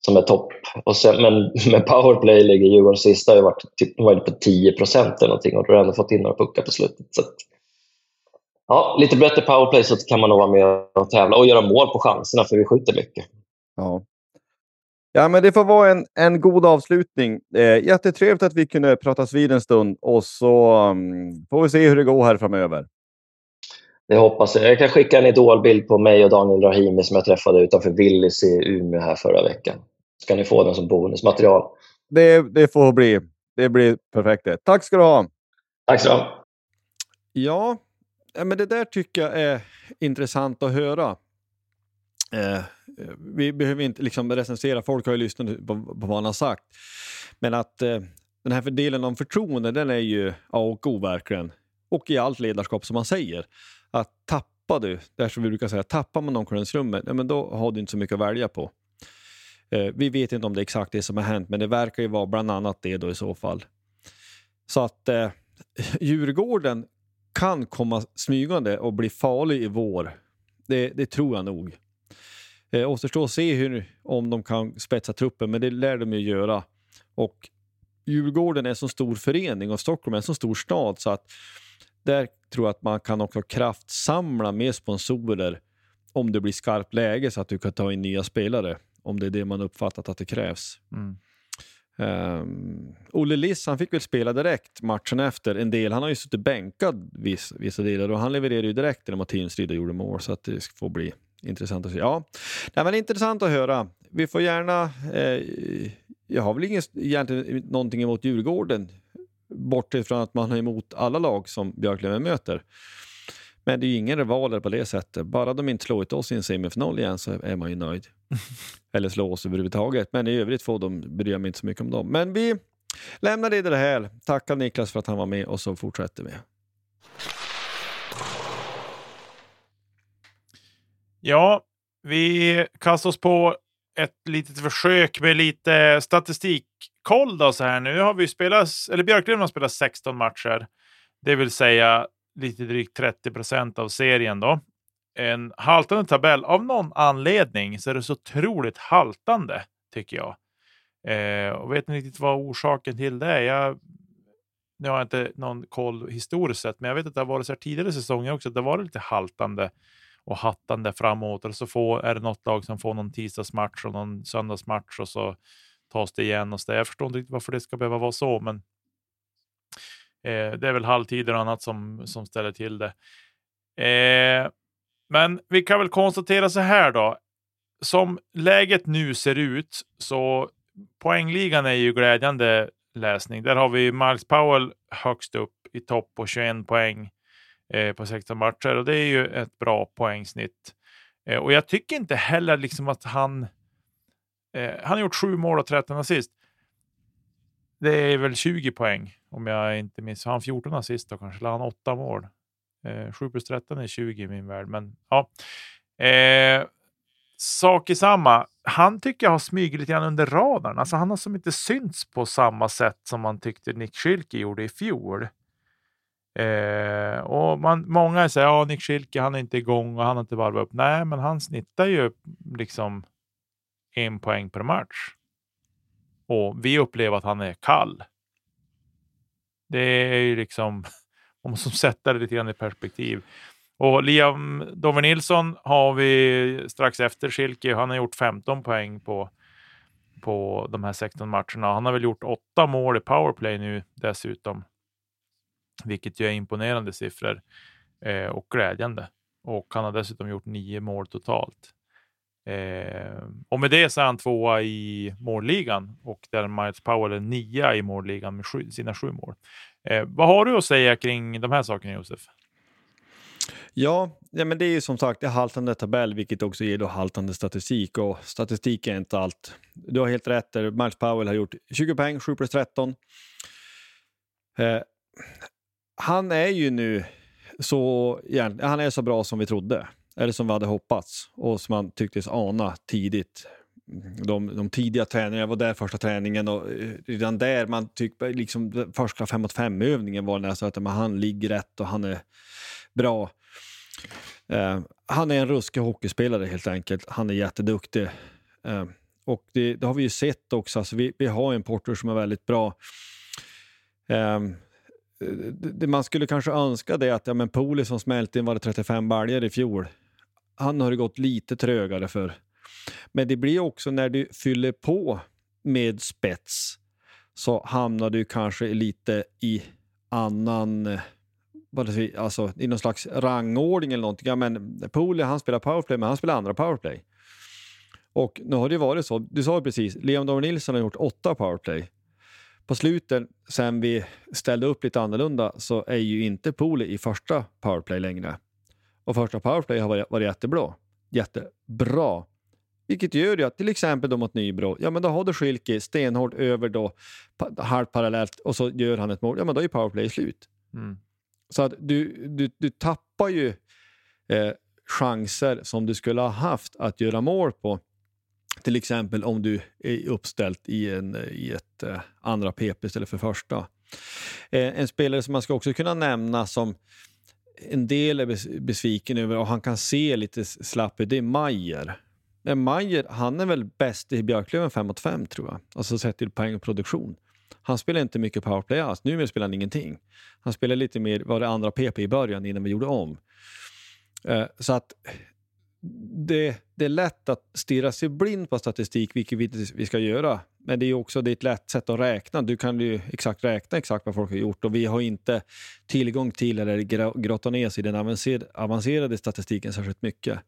som är topp. Och sen, men med powerplay ligger Djurgården sista. Har varit, typ, på 10 procent eller någonting och då har ändå fått in några puckar på slutet. Så ja, lite bättre powerplay så kan man nog vara med och tävla och göra mål på chanserna, för vi skjuter mycket. Ja. Ja, men det får vara en, en god avslutning. Eh, jättetrevligt att vi kunde pratas vid en stund och så um, får vi se hur det går här framöver. Det hoppas jag. Jag kan skicka en idolbild på mig och Daniel Rahimi som jag träffade utanför Willys i Umeå här förra veckan. Ska ni få den som bonusmaterial. Det, det får bli. Det blir perfekt. Tack ska du ha. Tack så mycket. Ja, men det där tycker jag är intressant att höra. Eh, vi behöver inte liksom recensera, folk har ju lyssnat på, på vad han har sagt. Men att eh, den här delen om förtroende, den är ju A och O verkligen. Och i allt ledarskap som man säger. Att tappar du, det är som vi brukar säga, tappar man omklädningsrummet, ja, men då har du inte så mycket att välja på. Eh, vi vet inte om det är exakt det som har hänt, men det verkar ju vara bland annat det då i så fall. Så att eh, Djurgården kan komma smygande och bli farlig i vår. Det, det tror jag nog. Eh, återstår att se hur, om de kan spetsa truppen, men det lär de ju göra. Och Djurgården är en så stor förening och Stockholm är en så stor stad så att där tror jag att man kan också kraftsamla med sponsorer om det blir skarpt läge så att du kan ta in nya spelare. Om det är det man uppfattat att det krävs. Mm. Um, Olle Liss han fick väl spela direkt matchen efter en del. Han har ju suttit bänkad viss, vissa delar och han levererade ju direkt när Mattias Rydda gjorde mål så att det får bli intressant att se. Ja, det var intressant att höra. Vi får gärna... Eh, jag har väl ingen, egentligen någonting emot Djurgården bortsett från att man är emot alla lag som Björklöven möter. Men det är ju ingen rivaler på det sättet. Bara de inte slår ut oss i en semifinal igen så är man ju nöjd. Eller slå oss överhuvudtaget. Men i övrigt får de, bryr jag mig inte så mycket om dem. Men vi lämnar det det här. Tackar Niklas för att han var med och så fortsätter vi. Ja, vi kastar oss på ett litet försök med lite statistikkoll då så här. Nu har vi spelat, eller Björklöven har spelat 16 matcher. Det vill säga lite drygt 30 procent av serien då. En haltande tabell. Av någon anledning så är det så otroligt haltande tycker jag. Eh, och vet inte riktigt vad orsaken till det är. Jag, nu har jag inte någon koll historiskt sett, men jag vet att det har varit så här tidigare säsonger också. Att det har varit lite haltande och hattande framåt. Och så får, är det något lag som får någon tisdagsmatch och någon söndagsmatch och så tas det igen. Och så. Jag förstår inte riktigt varför det ska behöva vara så, men eh, det är väl halvtider och annat som, som ställer till det. Eh, men vi kan väl konstatera så här då. Som läget nu ser ut så poängligan är ju glädjande läsning. Där har vi Miles Powell högst upp i topp på 21 poäng eh, på 16 matcher och det är ju ett bra poängsnitt. Eh, och jag tycker inte heller liksom att han... Eh, han har gjort sju mål och 13 assist. Det är väl 20 poäng om jag inte minns. Har han 14 assist då kanske? Eller han 8 mål? Eh, 7 plus 13 är 20 i min värld, men ja. Eh, sak i samma. Han tycker jag har smugit lite grann under radarn. Alltså han har som inte synts på samma sätt som man tyckte Nick Schilke gjorde i fjol. Eh, och man, många säger att ja, Nick Schilke han är inte igång och han har inte varvat upp. Nej, men han snittar ju liksom en poäng per match. Och vi upplever att han är kall. Det är ju liksom, man måste sätta det lite grann i perspektiv. Och Liam Dover Nilsson har vi strax efter Schilke. Han har gjort 15 poäng på, på de här 16 matcherna. Han har väl gjort åtta mål i powerplay nu dessutom vilket ju är imponerande siffror eh, och glädjande. Och han har dessutom gjort nio mål totalt. Eh, och med det så är han tvåa i målligan och där Miles Powell är nia i målligan med sju, sina sju mål. Eh, vad har du att säga kring de här sakerna, Josef? Ja, ja men det är ju som sagt det haltande tabell, vilket också ger då haltande statistik. Och statistik är inte allt. Du har helt rätt, där Miles Powell har gjort 20 poäng, 7 plus 13. Eh, han är ju nu så, han är så bra som vi trodde, eller som vi hade hoppats och som man tycktes ana tidigt. De, de tidiga träningarna, jag var där första träningen och eh, redan där, man tyckte liksom första 5 mot 5 övningen var nästan att man, han ligger rätt och han är bra. Eh, han är en ruskig hockeyspelare helt enkelt. Han är jätteduktig. Eh, och det, det, har vi ju sett också. Alltså vi, vi har en porter som är väldigt bra. Um, det man skulle kanske önska det att ja, men Poli som smälte in var det 35 baljor i fjol. Han har det gått lite trögare för. Men det blir också när du fyller på med spets så hamnar du kanske lite i annan alltså i någon slags rangordning eller någonting. Ja, men Pooley han spelar powerplay, men han spelar andra powerplay. Och nu har det varit så, du sa precis, Leon Damer Nilsson har gjort åtta powerplay. På slutet, sen vi ställde upp lite annorlunda, så är ju inte Poli i första powerplay längre. Och första powerplay har varit, varit jättebra. Jättebra. Vilket gör ju att till exempel då mot Nybro, ja men då har du Schilke stenhårt över då halvt parallellt och så gör han ett mål, ja men då är powerplay slut. Mm. Så att du, du, du tappar ju eh, chanser som du skulle ha haft att göra mål på. Till exempel om du är uppställt i, en, i ett eh, andra PP istället för första. Eh, en spelare som man ska också kunna nämna som en del är besviken över och han kan se lite slapp ut, det är Mayer. Men Mayer, han är väl bäst i Björklöven 5 mot 5 tror jag, alltså sett till poäng och produktion. Han spelar inte mycket powerplay alls. Numera spelar han ingenting. Han spelar lite mer, var det andra PP i början innan vi gjorde om. Eh, så att det, det, är lätt att stirra sig blind på statistik, vilket vi, vi ska göra. Men det är också det är ett lätt sätt att räkna. Du kan ju exakt räkna exakt vad folk har gjort och vi har inte tillgång till eller grotta ner sig i den avancerade, statistiken särskilt mycket.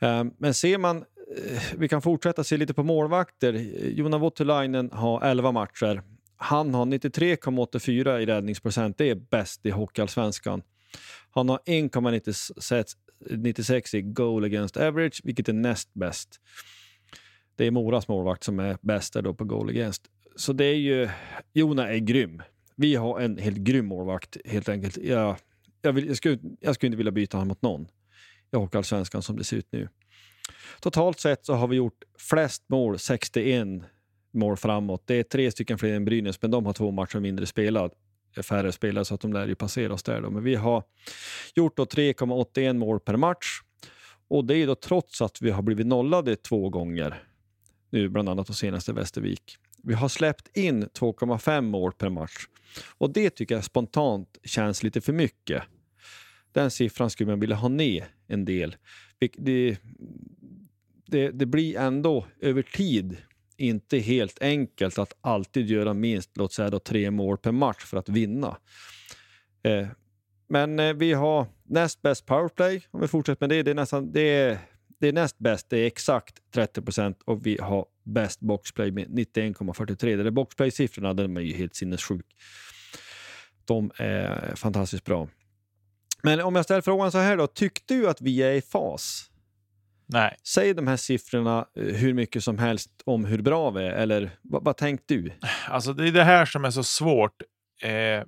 Ehm, men ser man eh, vi kan fortsätta se lite på målvakter. Jona Voutilainen har 11 matcher. Han har 93,84 i räddningsprocent. Det är bäst i Hockeyallsvenskan. Han har 1,96 96 i goal against average, vilket är näst bäst. Det är Moras målvakt som är bäst då på goal against. Så det är ju... Jona är grym. Vi har en helt grym målvakt, helt enkelt. Jag, jag, vill, jag, skulle, jag skulle inte vilja byta honom mot någon i Hockeyallsvenskan som det ser ut nu. Totalt sett så har vi gjort flest mål, 61 mål framåt. Det är tre stycken fler än Brynäs, men de har två matcher mindre spelad färre spelare så att de lär ju passera oss där. Då. Men vi har gjort 3,81 mål per match och det är då trots att vi har blivit nollade två gånger. Nu bland annat de senaste Västervik. Vi har släppt in 2,5 mål per match och det tycker jag spontant känns lite för mycket. Den siffran skulle man vilja ha ner en del. Det, det, det blir ändå över tid inte helt enkelt att alltid göra minst låt säga då, tre mål per match för att vinna. Eh, men eh, vi har näst bäst powerplay, om vi fortsätter med det. Det är, nästan, det är, det är näst bäst, det är exakt 30 procent och vi har bäst boxplay med 91,43. De boxplay-siffrorna de är ju helt sinnessjuk. De är fantastiskt bra. Men om jag ställer frågan så här då, tyckte du att vi är i fas? Nej. Säg de här siffrorna eh, hur mycket som helst om hur bra vi är, eller vad, vad tänkte du? Alltså det är det här som är så svårt. Eh,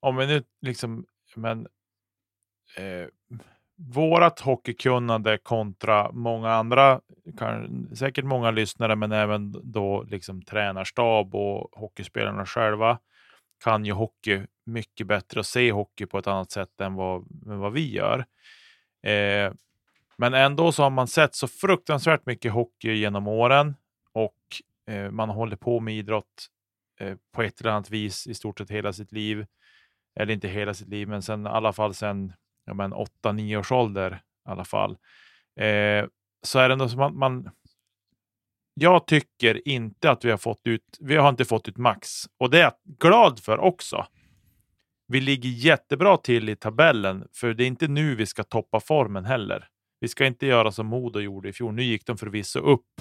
om vi nu liksom, men eh, vårat hockeykunnande kontra många andra, kan, säkert många lyssnare, men även då liksom tränarstab och hockeyspelarna själva kan ju hockey mycket bättre och se hockey på ett annat sätt än vad, än vad vi gör. Eh, men ändå så har man sett så fruktansvärt mycket hockey genom åren och eh, man håller på med idrott eh, på ett eller annat vis i stort sett hela sitt liv. Eller inte hela sitt liv, men sen, i alla fall sen ja, 8-9 års ålder. I alla fall. Eh, så är det ändå som man, man jag tycker inte att vi har fått ut, vi har inte fått ut max och det är jag glad för också. Vi ligger jättebra till i tabellen, för det är inte nu vi ska toppa formen heller. Vi ska inte göra som Modo gjorde i fjol. Nu gick de förvisso upp,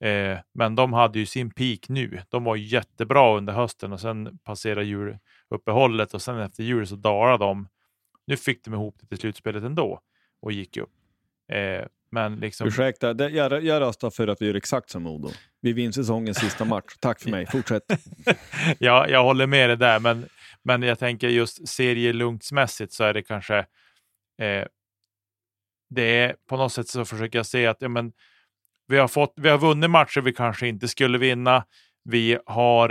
eh, men de hade ju sin peak nu. De var jättebra under hösten och sen passerade juluppehållet och sen efter jul så dalade de. Nu fick de ihop det till slutspelet ändå och gick upp. Eh, men liksom... Ursäkta, det, jag, jag röstar för att vi gör exakt som Modo. Vi vinner säsongens sista match. Tack för mig, fortsätt. ja, jag håller med dig där, men, men jag tänker just serielunksmässigt så är det kanske eh, det är på något sätt så försöker jag se att ja, men, vi, har fått, vi har vunnit matcher vi kanske inte skulle vinna. Vi har,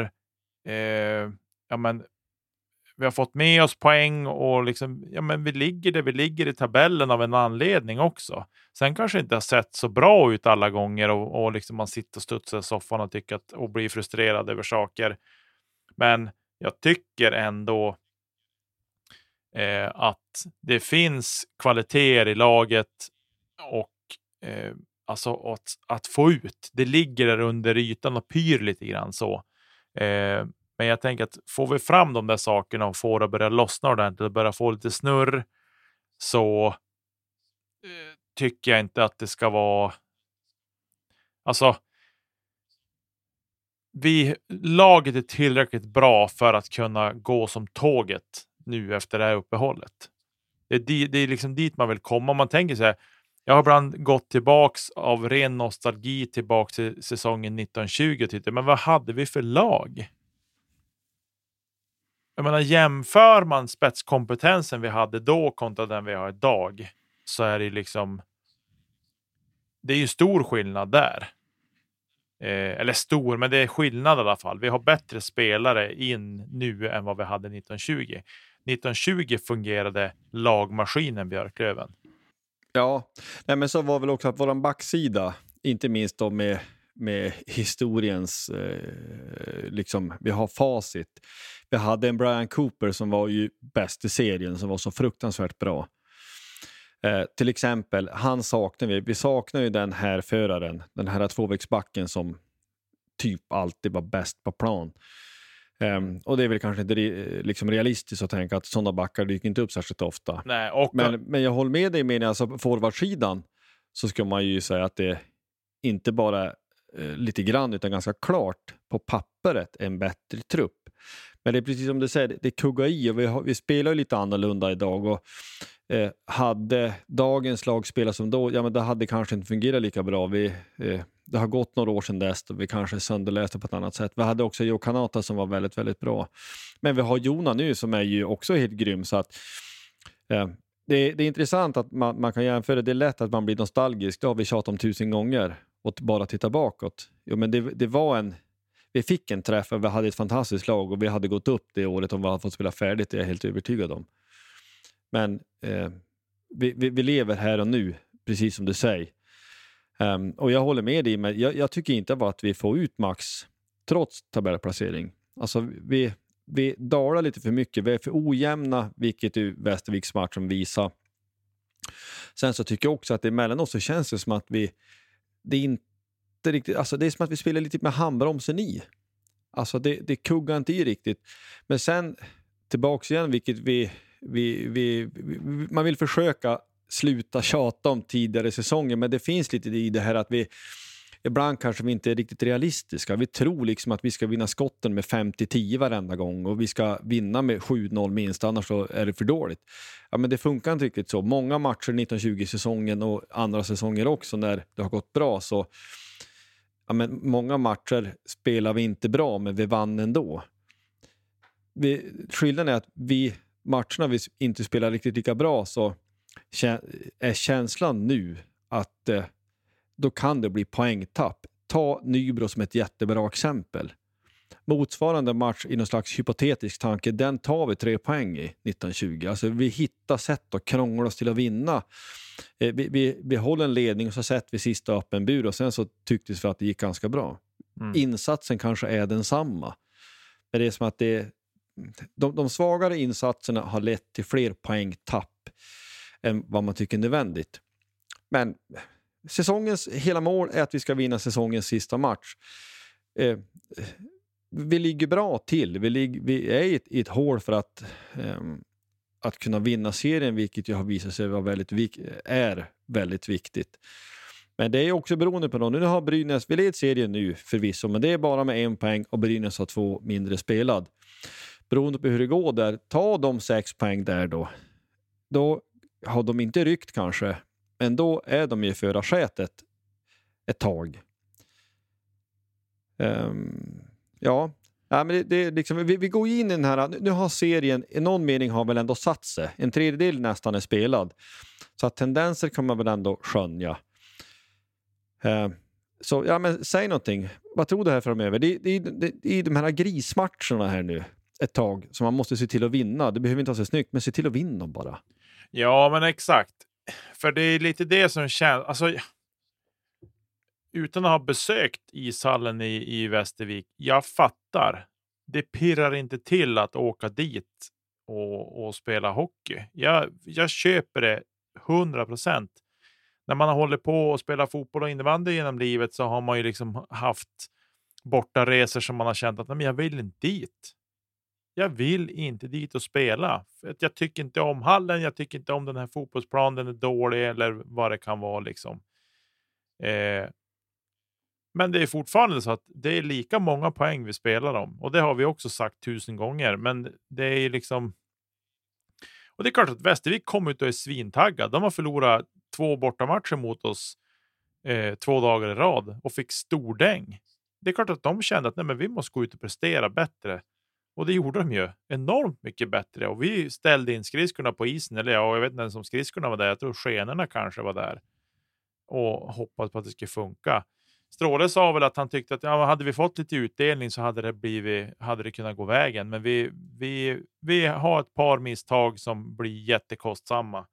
eh, ja, men, vi har fått med oss poäng och liksom, ja, men vi ligger där vi ligger i tabellen av en anledning också. Sen kanske det inte har sett så bra ut alla gånger och, och liksom man sitter och studsar i soffan och, tycker att, och blir frustrerad över saker. Men jag tycker ändå eh, att det finns kvaliteter i laget och eh, alltså att, att få ut. Det ligger där under ytan och pyr lite grann så. Eh, men jag tänker att får vi fram de där sakerna och får det att börja lossna ordentligt och börja få lite snurr så eh, tycker jag inte att det ska vara. Alltså. Vi laget är tillräckligt bra för att kunna gå som tåget nu efter det här uppehållet. Det är, det är liksom dit man vill komma. Man tänker så här. Jag har ibland gått tillbaks av ren nostalgi tillbaks till säsongen 1920 och tittat, men vad hade vi för lag? Jag menar, jämför man spetskompetensen vi hade då kontra den vi har idag så är det liksom. Det är ju stor skillnad där. Eh, eller stor, men det är skillnad i alla fall. Vi har bättre spelare in nu än vad vi hade 1920. 1920 fungerade lagmaskinen Björklöven. Ja, nej, men så var väl också att vår backsida, inte minst då med, med historiens, eh, liksom, vi har facit. Vi hade en Brian Cooper som var ju bäst i serien, som var så fruktansvärt bra. Eh, till exempel, han saknar vi. Vi saknar ju den här föraren, den här tvåvägsbacken som typ alltid var bäst på plan. Um, och det är väl kanske inte re, liksom realistiskt att tänka att sådana backar dyker inte upp särskilt ofta. Nej, och... men, men jag håller med dig med alltså forwardsidan så ska man ju säga att det inte bara eh, lite grann utan ganska klart på pappret en bättre trupp. Men det är precis som du säger, det kuggar i och vi, har, vi spelar ju lite annorlunda idag. Och, eh, hade dagens lag spelat som då, ja men det hade kanske inte fungerat lika bra. Vi, eh, det har gått några år sedan dess och vi kanske sönderläste på ett annat sätt. Vi hade också Joe Kanata som var väldigt, väldigt bra. Men vi har Jona nu som är ju också helt grym. Så att, eh, det, det, är intressant att man, man, kan jämföra. Det är lätt att man blir nostalgisk. Det har vi tjatat om tusen gånger. Och bara titta bakåt. Jo, men det, det var en vi fick en träff och vi hade ett fantastiskt lag och vi hade gått upp det året om vi hade fått spela färdigt, det är jag helt övertygad om. Men eh, vi, vi, vi, lever här och nu, precis som du säger. Um, och jag håller med dig, men jag, jag, tycker inte att vi får ut max trots tabellplacering. Alltså vi, vi dalar lite för mycket, vi är för ojämna, vilket ju Västerviks matchen visar. Sen så tycker jag också att emellanåt så känns det som att vi, det är inte riktigt, alltså det är som att vi spelar lite med handbromsen i. Alltså det, det kuggar inte i riktigt. Men sen tillbaks igen, vilket vi, vi, vi, vi man vill försöka sluta tjata om tidigare säsonger, men det finns lite i det här att vi ibland kanske vi inte är riktigt realistiska. Vi tror liksom att vi ska vinna skotten med 5-10 varenda gång och vi ska vinna med 7-0 minst, annars så är det för dåligt. Ja, men det funkar inte riktigt så. Många matcher 1920-säsongen och andra säsonger också när det har gått bra så ja, men många matcher spelar vi inte bra, men vi vann ändå. Vi, skillnaden är att vi matcherna vi inte spelar riktigt lika bra så är känslan nu att eh, då kan det bli poängtapp. Ta Nybro som ett jättebra exempel. Motsvarande match i någon slags hypotetisk tanke, den tar vi tre poäng i 1920. Alltså vi hittar sätt att krångla oss till att vinna. Eh, vi, vi, vi håller en ledning och så sätter vi sista öppen bur och sen så tycktes vi att det gick ganska bra. Mm. Insatsen kanske är densamma. Men det är som att det, de, de svagare insatserna har lett till fler poängtapp än vad man tycker är nödvändigt. Men säsongens hela mål är att vi ska vinna säsongens sista match. Eh, vi ligger bra till. Vi, ligger, vi är i ett, i ett hål för att, eh, att kunna vinna serien, vilket ju har visat sig vara väldigt, är väldigt viktigt. Men det är också beroende på någon. Nu har Brynäs, vi leder serien nu förvisso, men det är bara med en poäng och Brynäs har två mindre spelad. Beroende på hur det går där, ta de sex poäng där då. Då har de inte ryckt kanske, men då är de i förarsätet ett tag. Um, ja, ja men det, det liksom, vi, vi, går in i den här, nu har serien i någon mening har väl ändå satt sig. En tredjedel nästan är spelad. Så att tendenser kan man väl ändå skönja. Uh, så ja, men säg någonting. Vad tror du här framöver? Det, det, det, det är de här grismatcherna här nu ett tag som man måste se till att vinna. Det behöver inte vara så snyggt, men se till att vinna bara. Ja, men exakt. För det är lite det som känns. Alltså, utan att ha besökt ishallen i, i Västervik. Jag fattar. Det pirrar inte till att åka dit och, och spela hockey. Jag, jag köper det 100 procent. när man har hållit på och spelat fotboll och innebandy genom livet så har man ju liksom haft borta resor som man har känt att Nej, men jag vill inte dit. Jag vill inte dit och spela. För att jag tycker inte om hallen, jag tycker inte om den här fotbollsplanen, den är dålig eller vad det kan vara. liksom. Eh, men det är fortfarande så att det är lika många poäng vi spelar om. Och det har vi också sagt tusen gånger. Men det är liksom... Och det är klart att Västervik kommer ut och är svintaggad. De har förlorat två bortamatcher mot oss eh, två dagar i rad och fick stordäng. Det är klart att de kände att nej, men vi måste gå ut och prestera bättre. Och det gjorde de ju enormt mycket bättre. Och vi ställde in skridskorna på isen. Eller ja, jag vet inte ens om skridskorna var där. Jag tror skenorna kanske var där. Och hoppades på att det skulle funka. Stråle sa väl att han tyckte att ja, hade vi fått lite utdelning så hade det, blivit, hade det kunnat gå vägen. Men vi, vi, vi har ett par misstag som blir jättekostsamma.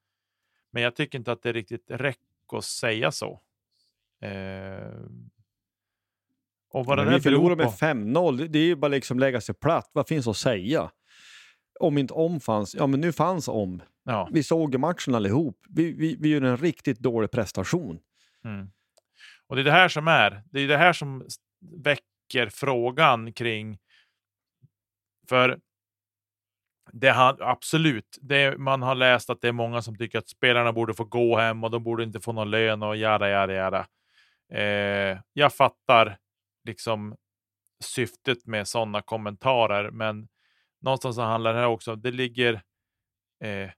Men jag tycker inte att det riktigt räcker att säga så. Eh, och vad men vi förlorar med 5-0, det är ju bara liksom lägga sig platt. Vad finns att säga? Om inte om fanns, ja men nu fanns om. Ja. Vi såg ju matchen allihop. Vi, vi, vi gör en riktigt dålig prestation. Mm. Och det är det här som är, det är det här som väcker frågan kring, för det har, absolut, det, man har läst att det är många som tycker att spelarna borde få gå hem och de borde inte få någon lön och jada, jada, jada. Eh, jag fattar liksom syftet med sådana kommentarer, men någonstans så handlar det här också, det ligger eh,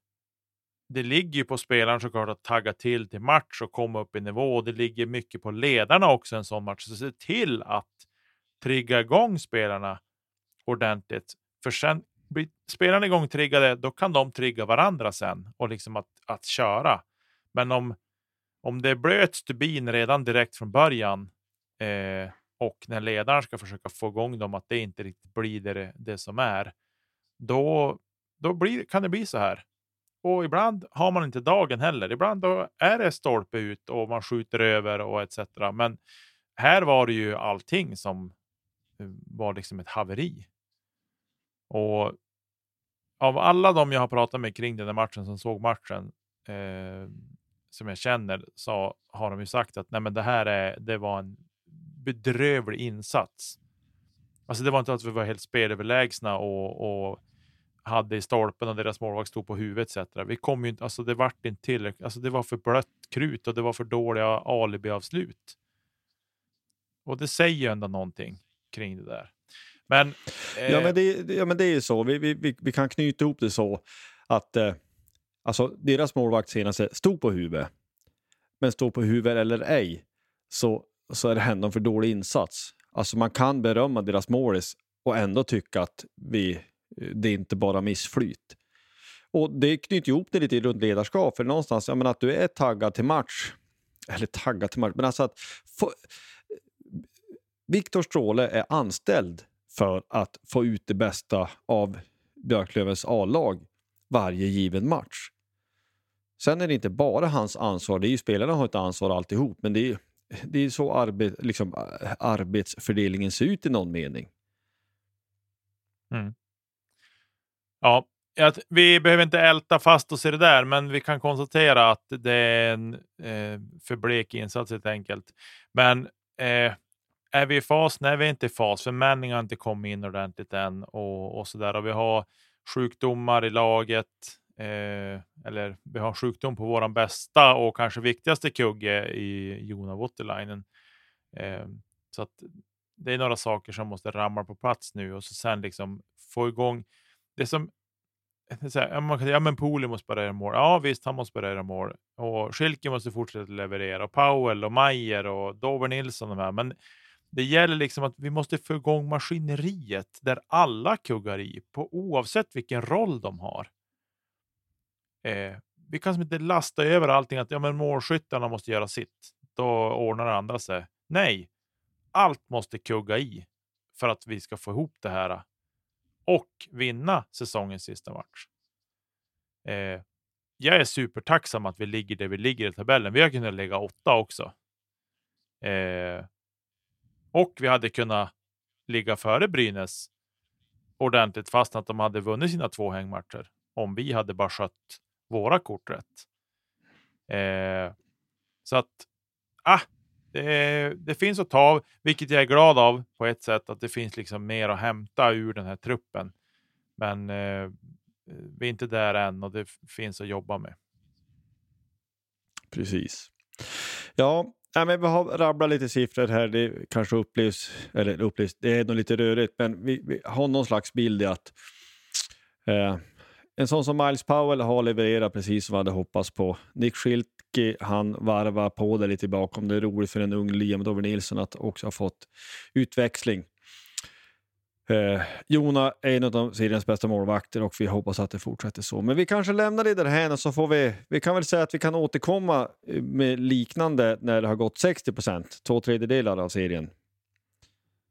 det ligger ju på spelaren såklart att tagga till till match och komma upp i nivå. Och det ligger mycket på ledarna också en sån match. Så se till att trigga igång spelarna ordentligt. För sen blir spelarna igång triggade, då kan de trigga varandra sen och liksom att, att köra. Men om, om det blöt stubin redan direkt från början eh, och när ledaren ska försöka få igång dem att det inte riktigt blir det, det som är, då, då blir, kan det bli så här. Och ibland har man inte dagen heller. Ibland då är det stolpe ut och man skjuter över och etc. Men här var det ju allting som eh, var liksom ett haveri. Och av alla de jag har pratat med kring den där matchen som såg matchen eh, som jag känner så har de ju sagt att Nej, men det här är, det var en bedrövlig insats. Alltså det var inte att vi var helt spelöverlägsna och, och hade i stolpen och deras målvakt stod på huvudet etc. Vi kom ju inte, alltså det vart inte tillräckligt, alltså det var för blött krut och det var för dåliga alibi-avslut. Och det säger ju ändå någonting kring det där. Men, eh... ja, men det, ja, men det är ju så, vi, vi, vi kan knyta ihop det så att eh, alltså, deras målvakt senaste alltså, stod på huvudet. Men stå på huvudet eller ej så, så är det ändå en för dålig insats. Alltså man kan berömma deras målis och ändå tycka att vi eh, det är inte bara missflyt. Och det knyter ihop det lite runt ledarskap, för någonstans, jag menar att du är taggad till match, eller taggad till match, men alltså att få, eh, Viktor Stråle är anställd för att få ut det bästa av Björklövens A-lag varje given match. Sen är det inte bara hans ansvar, det är ju spelarna har ett ansvar alltihop, men det är, det är så arbet, liksom, eh, arbetsfördelningen ser ut i någon mening. Mm. Ja, att vi behöver inte älta fast oss i det där, men vi kan konstatera att det är en eh, för blek insats helt enkelt. Men eh, är vi i fas? Nej, vi är inte i fas, för männen har inte kommit in ordentligt än och, och så där. Och vi har sjukdomar i laget, eh, eller vi har sjukdom på våran bästa och kanske viktigaste kugge i Jona Waterlinen. Eh, så att det är några saker som måste ramla på plats nu och så sen liksom få igång det som så här, man kan säga, ja men Poli måste börja göra mål. Ja visst, han måste börja göra mål. Och Schilke måste fortsätta leverera. Och Powell och Mayer och Dover Nilsson. De här. Men det gäller liksom att vi måste få igång maskineriet där alla kuggar i, på oavsett vilken roll de har. Eh, vi kan inte lasta över allting att ja, men målskyttarna måste göra sitt. Då ordnar det andra sig. Nej, allt måste kugga i för att vi ska få ihop det här eh, och vinna säsongens sista match. Eh, jag är supertacksam att vi ligger där vi ligger i tabellen. Vi har kunnat lägga åtta också. Eh, och vi hade kunnat ligga före Brynäs ordentligt fast att de hade vunnit sina två hängmatcher. Om vi hade bara skött våra kort rätt. Eh, Så att, ah, det, det, finns att ta av, vilket jag är glad av på ett sätt, att det finns liksom mer att hämta ur den här truppen. Men eh, vi är inte där än och det finns att jobba med. Precis. Ja, Ja, men vi har rabblat lite siffror här. Det kanske upplevs, eller upplevs, det är nog lite rörigt, men vi, vi har någon slags bild i att eh, en sån som Miles Powell har levererat precis som vi hade hoppats på. Nick Schilke, han varvar på det lite bakom. Det är roligt för en ung Liam Dover Nilsson att också ha fått utväxling. Eh, Jona är en av seriens bästa målvakter och vi hoppas att det fortsätter så. Men vi kanske lämnar det därhän och så får vi, vi kan väl säga att vi kan återkomma eh, med liknande när det har gått 60 procent, två tredjedelar av serien.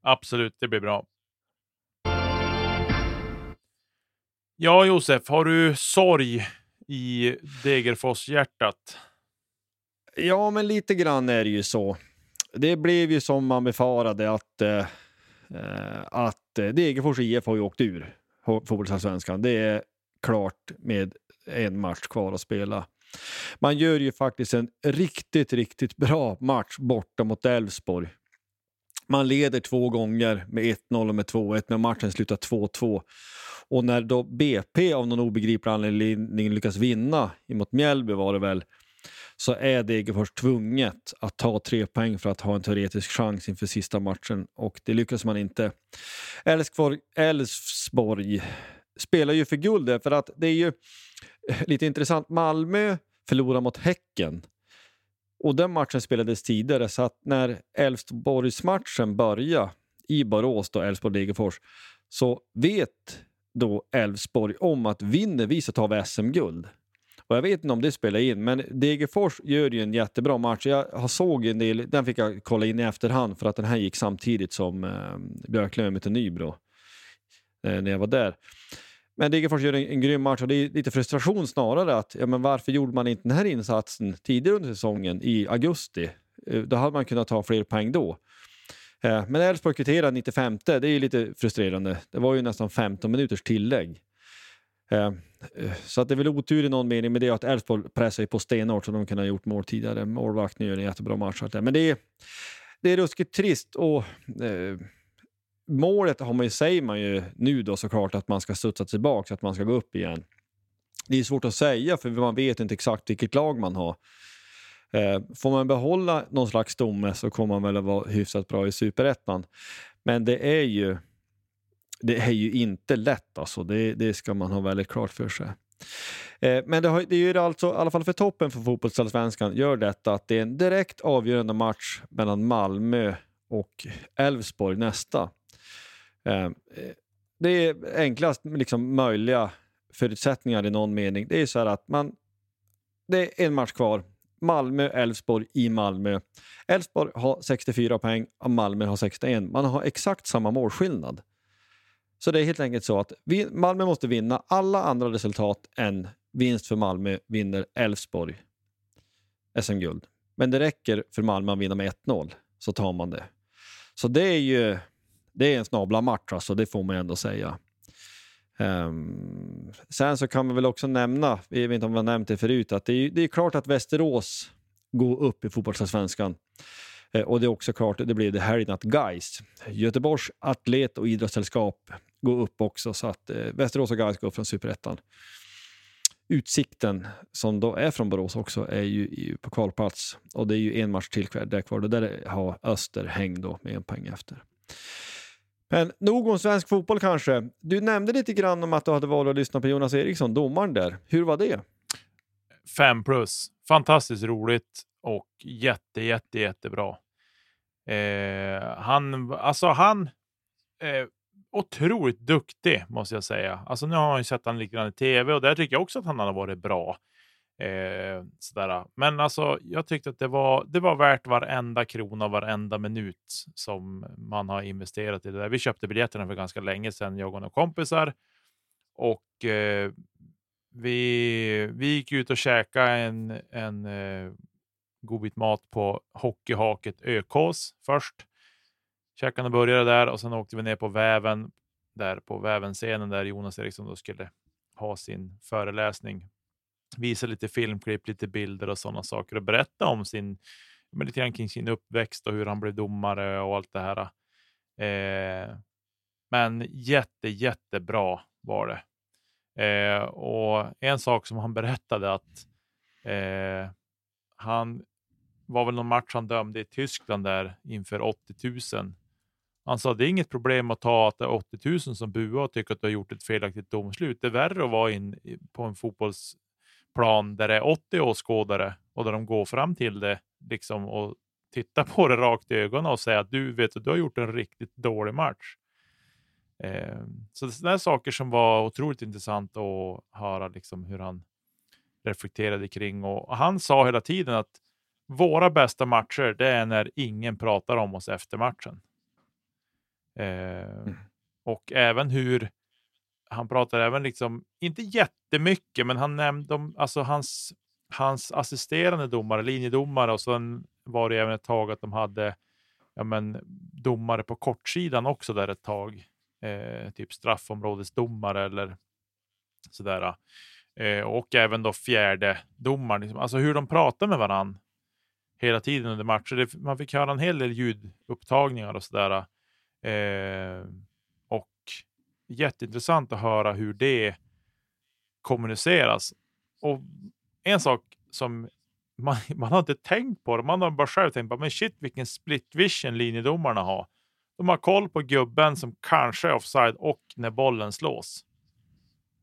Absolut, det blir bra. Ja, Josef, har du sorg i Degerfors-hjärtat? Ja, men lite grann är det ju så. Det blev ju som man befarade att eh, eh att Degerfors IF har ju åkt ur fotbollsallsvenskan. Det är klart med en match kvar att spela. Man gör ju faktiskt en riktigt, riktigt bra match borta mot Elfsborg. Man leder två gånger med 1-0 och med 2-1, men matchen slutar 2-2. Och när då BP av någon obegriplig anledning lyckas vinna mot Mjällby var det väl, så är Degerfors tvunget att ta tre poäng för att ha en teoretisk chans inför sista matchen och det lyckas man inte. Elfsborg, spelar ju för guld för att det är ju lite intressant. Malmö förlorar mot Häcken och den matchen spelades tidigare så att när Elfsborgsmatchen börjar i Borås, då Elfsborg-Degerfors, så vet då Elfsborg om att vinner vi så tar vi SM-guld. Och jag vet inte om det spelar in, men Degerfors gör ju en jättebra match. Jag såg en del, den fick jag kolla in i efterhand för att den här gick samtidigt som eh, Björklöven mötte Nybro eh, när jag var där. Men Degerfors gör en, en grym match och det är lite frustration snarare att ja, men varför gjorde man inte den här insatsen tidigare under säsongen i augusti? Eh, då hade man kunnat ta fler poäng då. Eh, men Elfsborg kvitterar 95, det är lite frustrerande. Det var ju nästan 15 minuters tillägg. Eh, eh, så att det är väl otur i någon mening med det att Elfsborg pressar på stenhårt så de kunde ha gjort mål tidigare. Målvakten gör en jättebra match. Men det är, det är ruskigt trist och eh, målet har man ju, säger man ju nu då såklart att man ska studsa tillbaka, att man ska gå upp igen. Det är svårt att säga för man vet inte exakt vilket lag man har. Eh, får man behålla någon slags stomme så kommer man väl att vara hyfsat bra i superettan. Men det är ju det är ju inte lätt alltså. Det, det ska man ha väldigt klart för sig. Eh, men det, har, det gör alltså, i alla fall för toppen för fotbollsallsvenskan, gör detta att det är en direkt avgörande match mellan Malmö och Elfsborg nästa. Eh, det är enklast liksom, möjliga förutsättningar i någon mening. Det är så här att man, det är en match kvar. Malmö-Elfsborg i Malmö. Elfsborg har 64 poäng och Malmö har 61. Man har exakt samma målskillnad. Så det är helt enkelt så att vi, Malmö måste vinna. Alla andra resultat än vinst för Malmö vinner Elfsborg SM-guld. Men det räcker för Malmö att vinna med 1-0, så tar man det. Så det är ju det är en snabla match, alltså, det får man ändå säga. Um, sen så kan man väl också nämna, jag vet inte om vi har nämnt det förut, att det är, det är klart att Västerås går upp i fotbollsallsvenskan. Uh, och det är också klart, det blev det helgen att Gais, Göteborgs atlet och idrottssällskap går upp också så att uh, Västerås och Gais går upp från superettan. Utsikten, som då är från Borås också, är ju på kvalplats och det är ju en match till där kvar. Och där har Öster häng då med en poäng efter. Men nog om svensk fotboll kanske. Du nämnde lite grann om att du hade valt att lyssna på Jonas Eriksson, domaren där. Hur var det? Fem plus. Fantastiskt roligt och jätte, jätte, jättebra. Eh, han, alltså han, eh, otroligt duktig måste jag säga. Alltså nu har jag ju sett honom lite grann i tv och där tycker jag också att han har varit bra. Eh, sådär. Men alltså, jag tyckte att det var, det var värt varenda krona, varenda minut som man har investerat i det där. Vi köpte biljetterna för ganska länge sedan, jag och några kompisar. Och eh, vi, vi gick ut och käkade en, en eh, god bit mat på hockeyhaket Ökås först. Käkarna började där och sen åkte vi ner på väven, där på vävenscenen där Jonas Eriksson då skulle ha sin föreläsning visa lite filmklipp, lite bilder och sådana saker och berätta om sin, men lite grann kring sin uppväxt och hur han blev domare och allt det här. Eh, men jätte, jättebra var det. Eh, och en sak som han berättade att eh, han var väl någon match han dömde i Tyskland där inför 80 000. Han sa det är inget problem att ta att det är 80 000 som buar och tycker att du har gjort ett felaktigt domslut. Det är värre att vara in på en fotbollsplan där det är 80 åskådare och där de går fram till det liksom och tittar på det rakt i ögonen och säger att du vet att du har gjort en riktigt dålig match. Eh, så det är saker som var otroligt intressant att höra liksom hur han reflekterade kring. Och han sa hela tiden att våra bästa matcher, det är när ingen pratar om oss efter matchen. Eh, mm. Och även hur han pratar även liksom, inte jättemycket, men han nämnde alltså hans, hans assisterande domare, linjedomare och sen var det även ett tag att de hade ja, men, domare på kortsidan också där ett tag. Eh, typ straffområdesdomare eller sådär. Eh, och även då fjärde domaren. Liksom. Alltså hur de pratar med varandra hela tiden under matcher. Man fick höra en hel del ljudupptagningar och sådär. Eh, jätteintressant att höra hur det kommuniceras. Och en sak som man, man har inte tänkt på det, man har bara själv tänkt på, men shit vilken split vision linjedomarna har. De har koll på gubben som kanske är offside och när bollen slås.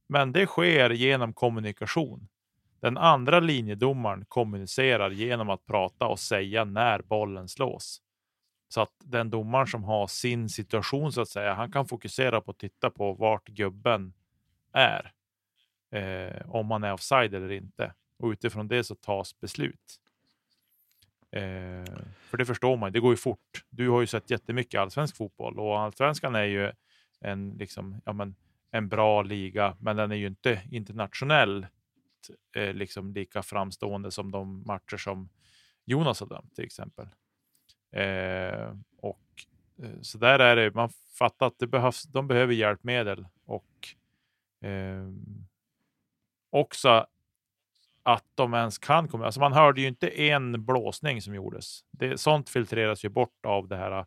Men det sker genom kommunikation. Den andra linjedomaren kommunicerar genom att prata och säga när bollen slås. Så att den domaren som har sin situation så att säga, han kan fokusera på att titta på vart gubben är. Eh, om man är offside eller inte. Och utifrån det så tas beslut. Eh, för det förstår man, det går ju fort. Du har ju sett jättemycket allsvensk fotboll och allsvenskan är ju en, liksom, ja, men, en bra liga, men den är ju inte internationell eh, liksom lika framstående som de matcher som Jonas har dömt till exempel. Eh, och eh, så där är det. Man fattar att det behövs, de behöver hjälpmedel och eh, också att de ens kan komma. Alltså man hörde ju inte en blåsning som gjordes. Det, sånt filtreras ju bort av det här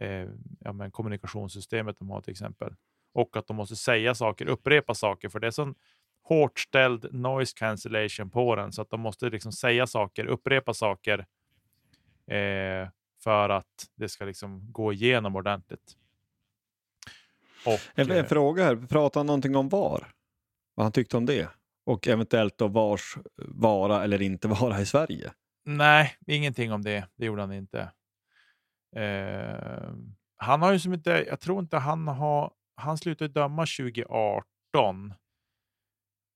eh, ja, men kommunikationssystemet de har till exempel. Och att de måste säga saker, upprepa saker, för det är sån hårt ställd noise cancellation på den så att de måste liksom säga saker, upprepa saker eh, för att det ska liksom gå igenom ordentligt. Och, en, en eh, fråga här, pratade han någonting om VAR? Vad han tyckte om det? Och eventuellt då VARs vara eller inte vara i Sverige? Nej, ingenting om det. Det gjorde han inte. Eh, han har ju som inte, jag tror inte han har, han slutade döma 2018.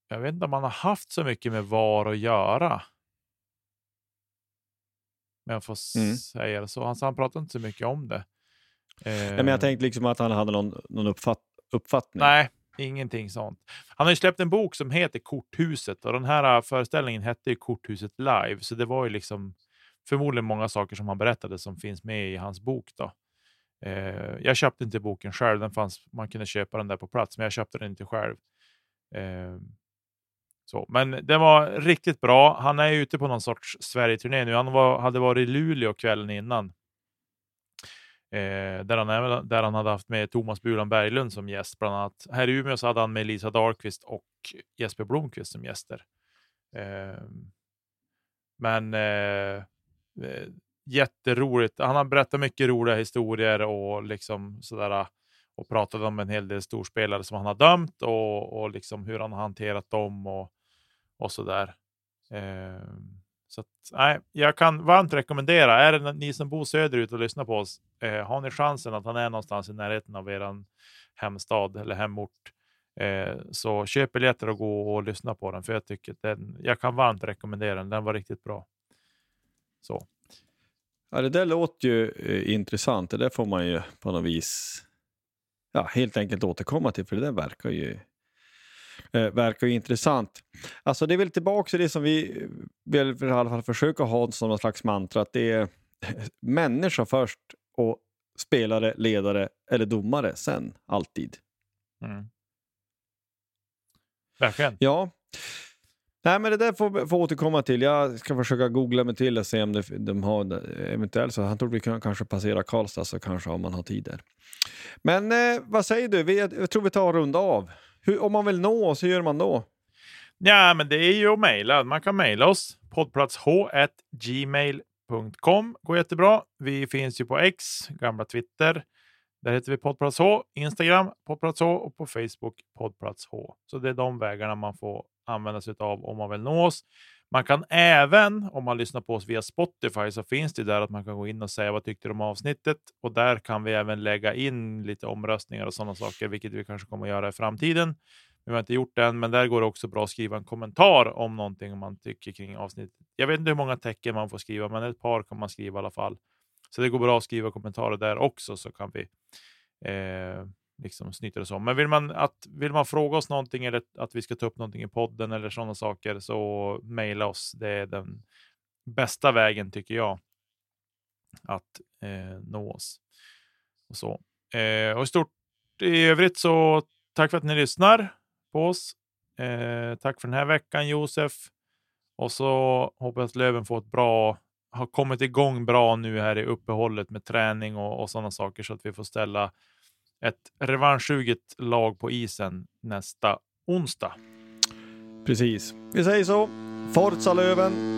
Jag vet inte om han har haft så mycket med VAR att göra. Men jag får mm. säga det så. Han, han pratade inte så mycket om det. Eh, ja, men jag tänkte liksom att han hade någon, någon uppfatt, uppfattning. Nej, ingenting sånt. Han har ju släppt en bok som heter Korthuset och den här äh, föreställningen hette ju Korthuset live, så det var ju liksom förmodligen många saker som han berättade som finns med i hans bok. Då. Eh, jag köpte inte boken själv, den fanns, man kunde köpa den där på plats, men jag köpte den inte själv. Eh, så. Men det var riktigt bra. Han är ute på någon sorts Sverige-turné nu. Han var, hade varit i Luleå kvällen innan. Eh, där, han, där han hade haft med Thomas Bulan Berglund som gäst. Bland annat. Här i Umeå så hade han med Lisa Dahlqvist och Jesper Blomqvist som gäster. Eh, men eh, eh jätteroligt. Han har berättat mycket roliga historier och liksom sådär eh, och pratat om en hel del storspelare som han har dömt och, och liksom hur han har hanterat dem och, och sådär. Eh, så att, nej, jag kan varmt rekommendera, är det ni som bor söderut och lyssnar på oss, eh, har ni chansen att han är någonstans i närheten av er hemstad eller hemort, eh, så köp biljetter och gå och lyssna på den, för jag tycker den, jag kan varmt rekommendera den, den var riktigt bra. Så. Ja, det där låter ju eh, intressant, det där får man ju på något vis ja, helt enkelt återkomma till, för det där verkar ju eh, verkar ju intressant. Alltså det är väl tillbaka till det som vi vill i alla fall försöka ha som någon slags mantra, att det är människa först och spelare, ledare eller domare sen, alltid. Mm. Verkligen. Ja. Nej, men det där får vi återkomma till. Jag ska försöka googla mig till och se om det, de har eventuellt så. Han tror vi kan kanske passera Karlstad så kanske om man har tid där. Men eh, vad säger du? Vi, jag tror vi tar och runda av. Hur, om man vill nå oss, hur gör man då? Ja, men det är ju att mejla. Man kan mejla oss poddplatsh.gmail.com. går jättebra. Vi finns ju på X, gamla Twitter. Där heter vi Poddplats H, Instagram Poddplats H och på Facebook Poddplats H. Så det är de vägarna man får använda sig av om man vill nå oss. Man kan även, om man lyssnar på oss via Spotify, så finns det där att man kan gå in och säga vad tyckte du om avsnittet? Och där kan vi även lägga in lite omröstningar och sådana saker, vilket vi kanske kommer att göra i framtiden. Vi har inte gjort det än, men där går det också bra att skriva en kommentar om någonting man tycker kring avsnittet. Jag vet inte hur många tecken man får skriva, men ett par kan man skriva i alla fall. Så det går bra att skriva kommentarer där också, så kan vi eh, liksom snyter det om. Men vill man, att, vill man fråga oss någonting eller att vi ska ta upp någonting i podden eller sådana saker så mejla oss. Det är den bästa vägen tycker jag att eh, nå oss. Och, så. Eh, och i stort i övrigt så tack för att ni lyssnar på oss. Eh, tack för den här veckan Josef. Och så hoppas jag att Löven får ett bra, har kommit igång bra nu här i uppehållet med träning och, och sådana saker så att vi får ställa ett revanschsuget lag på isen nästa onsdag. Precis. Vi säger så. Forza Löven!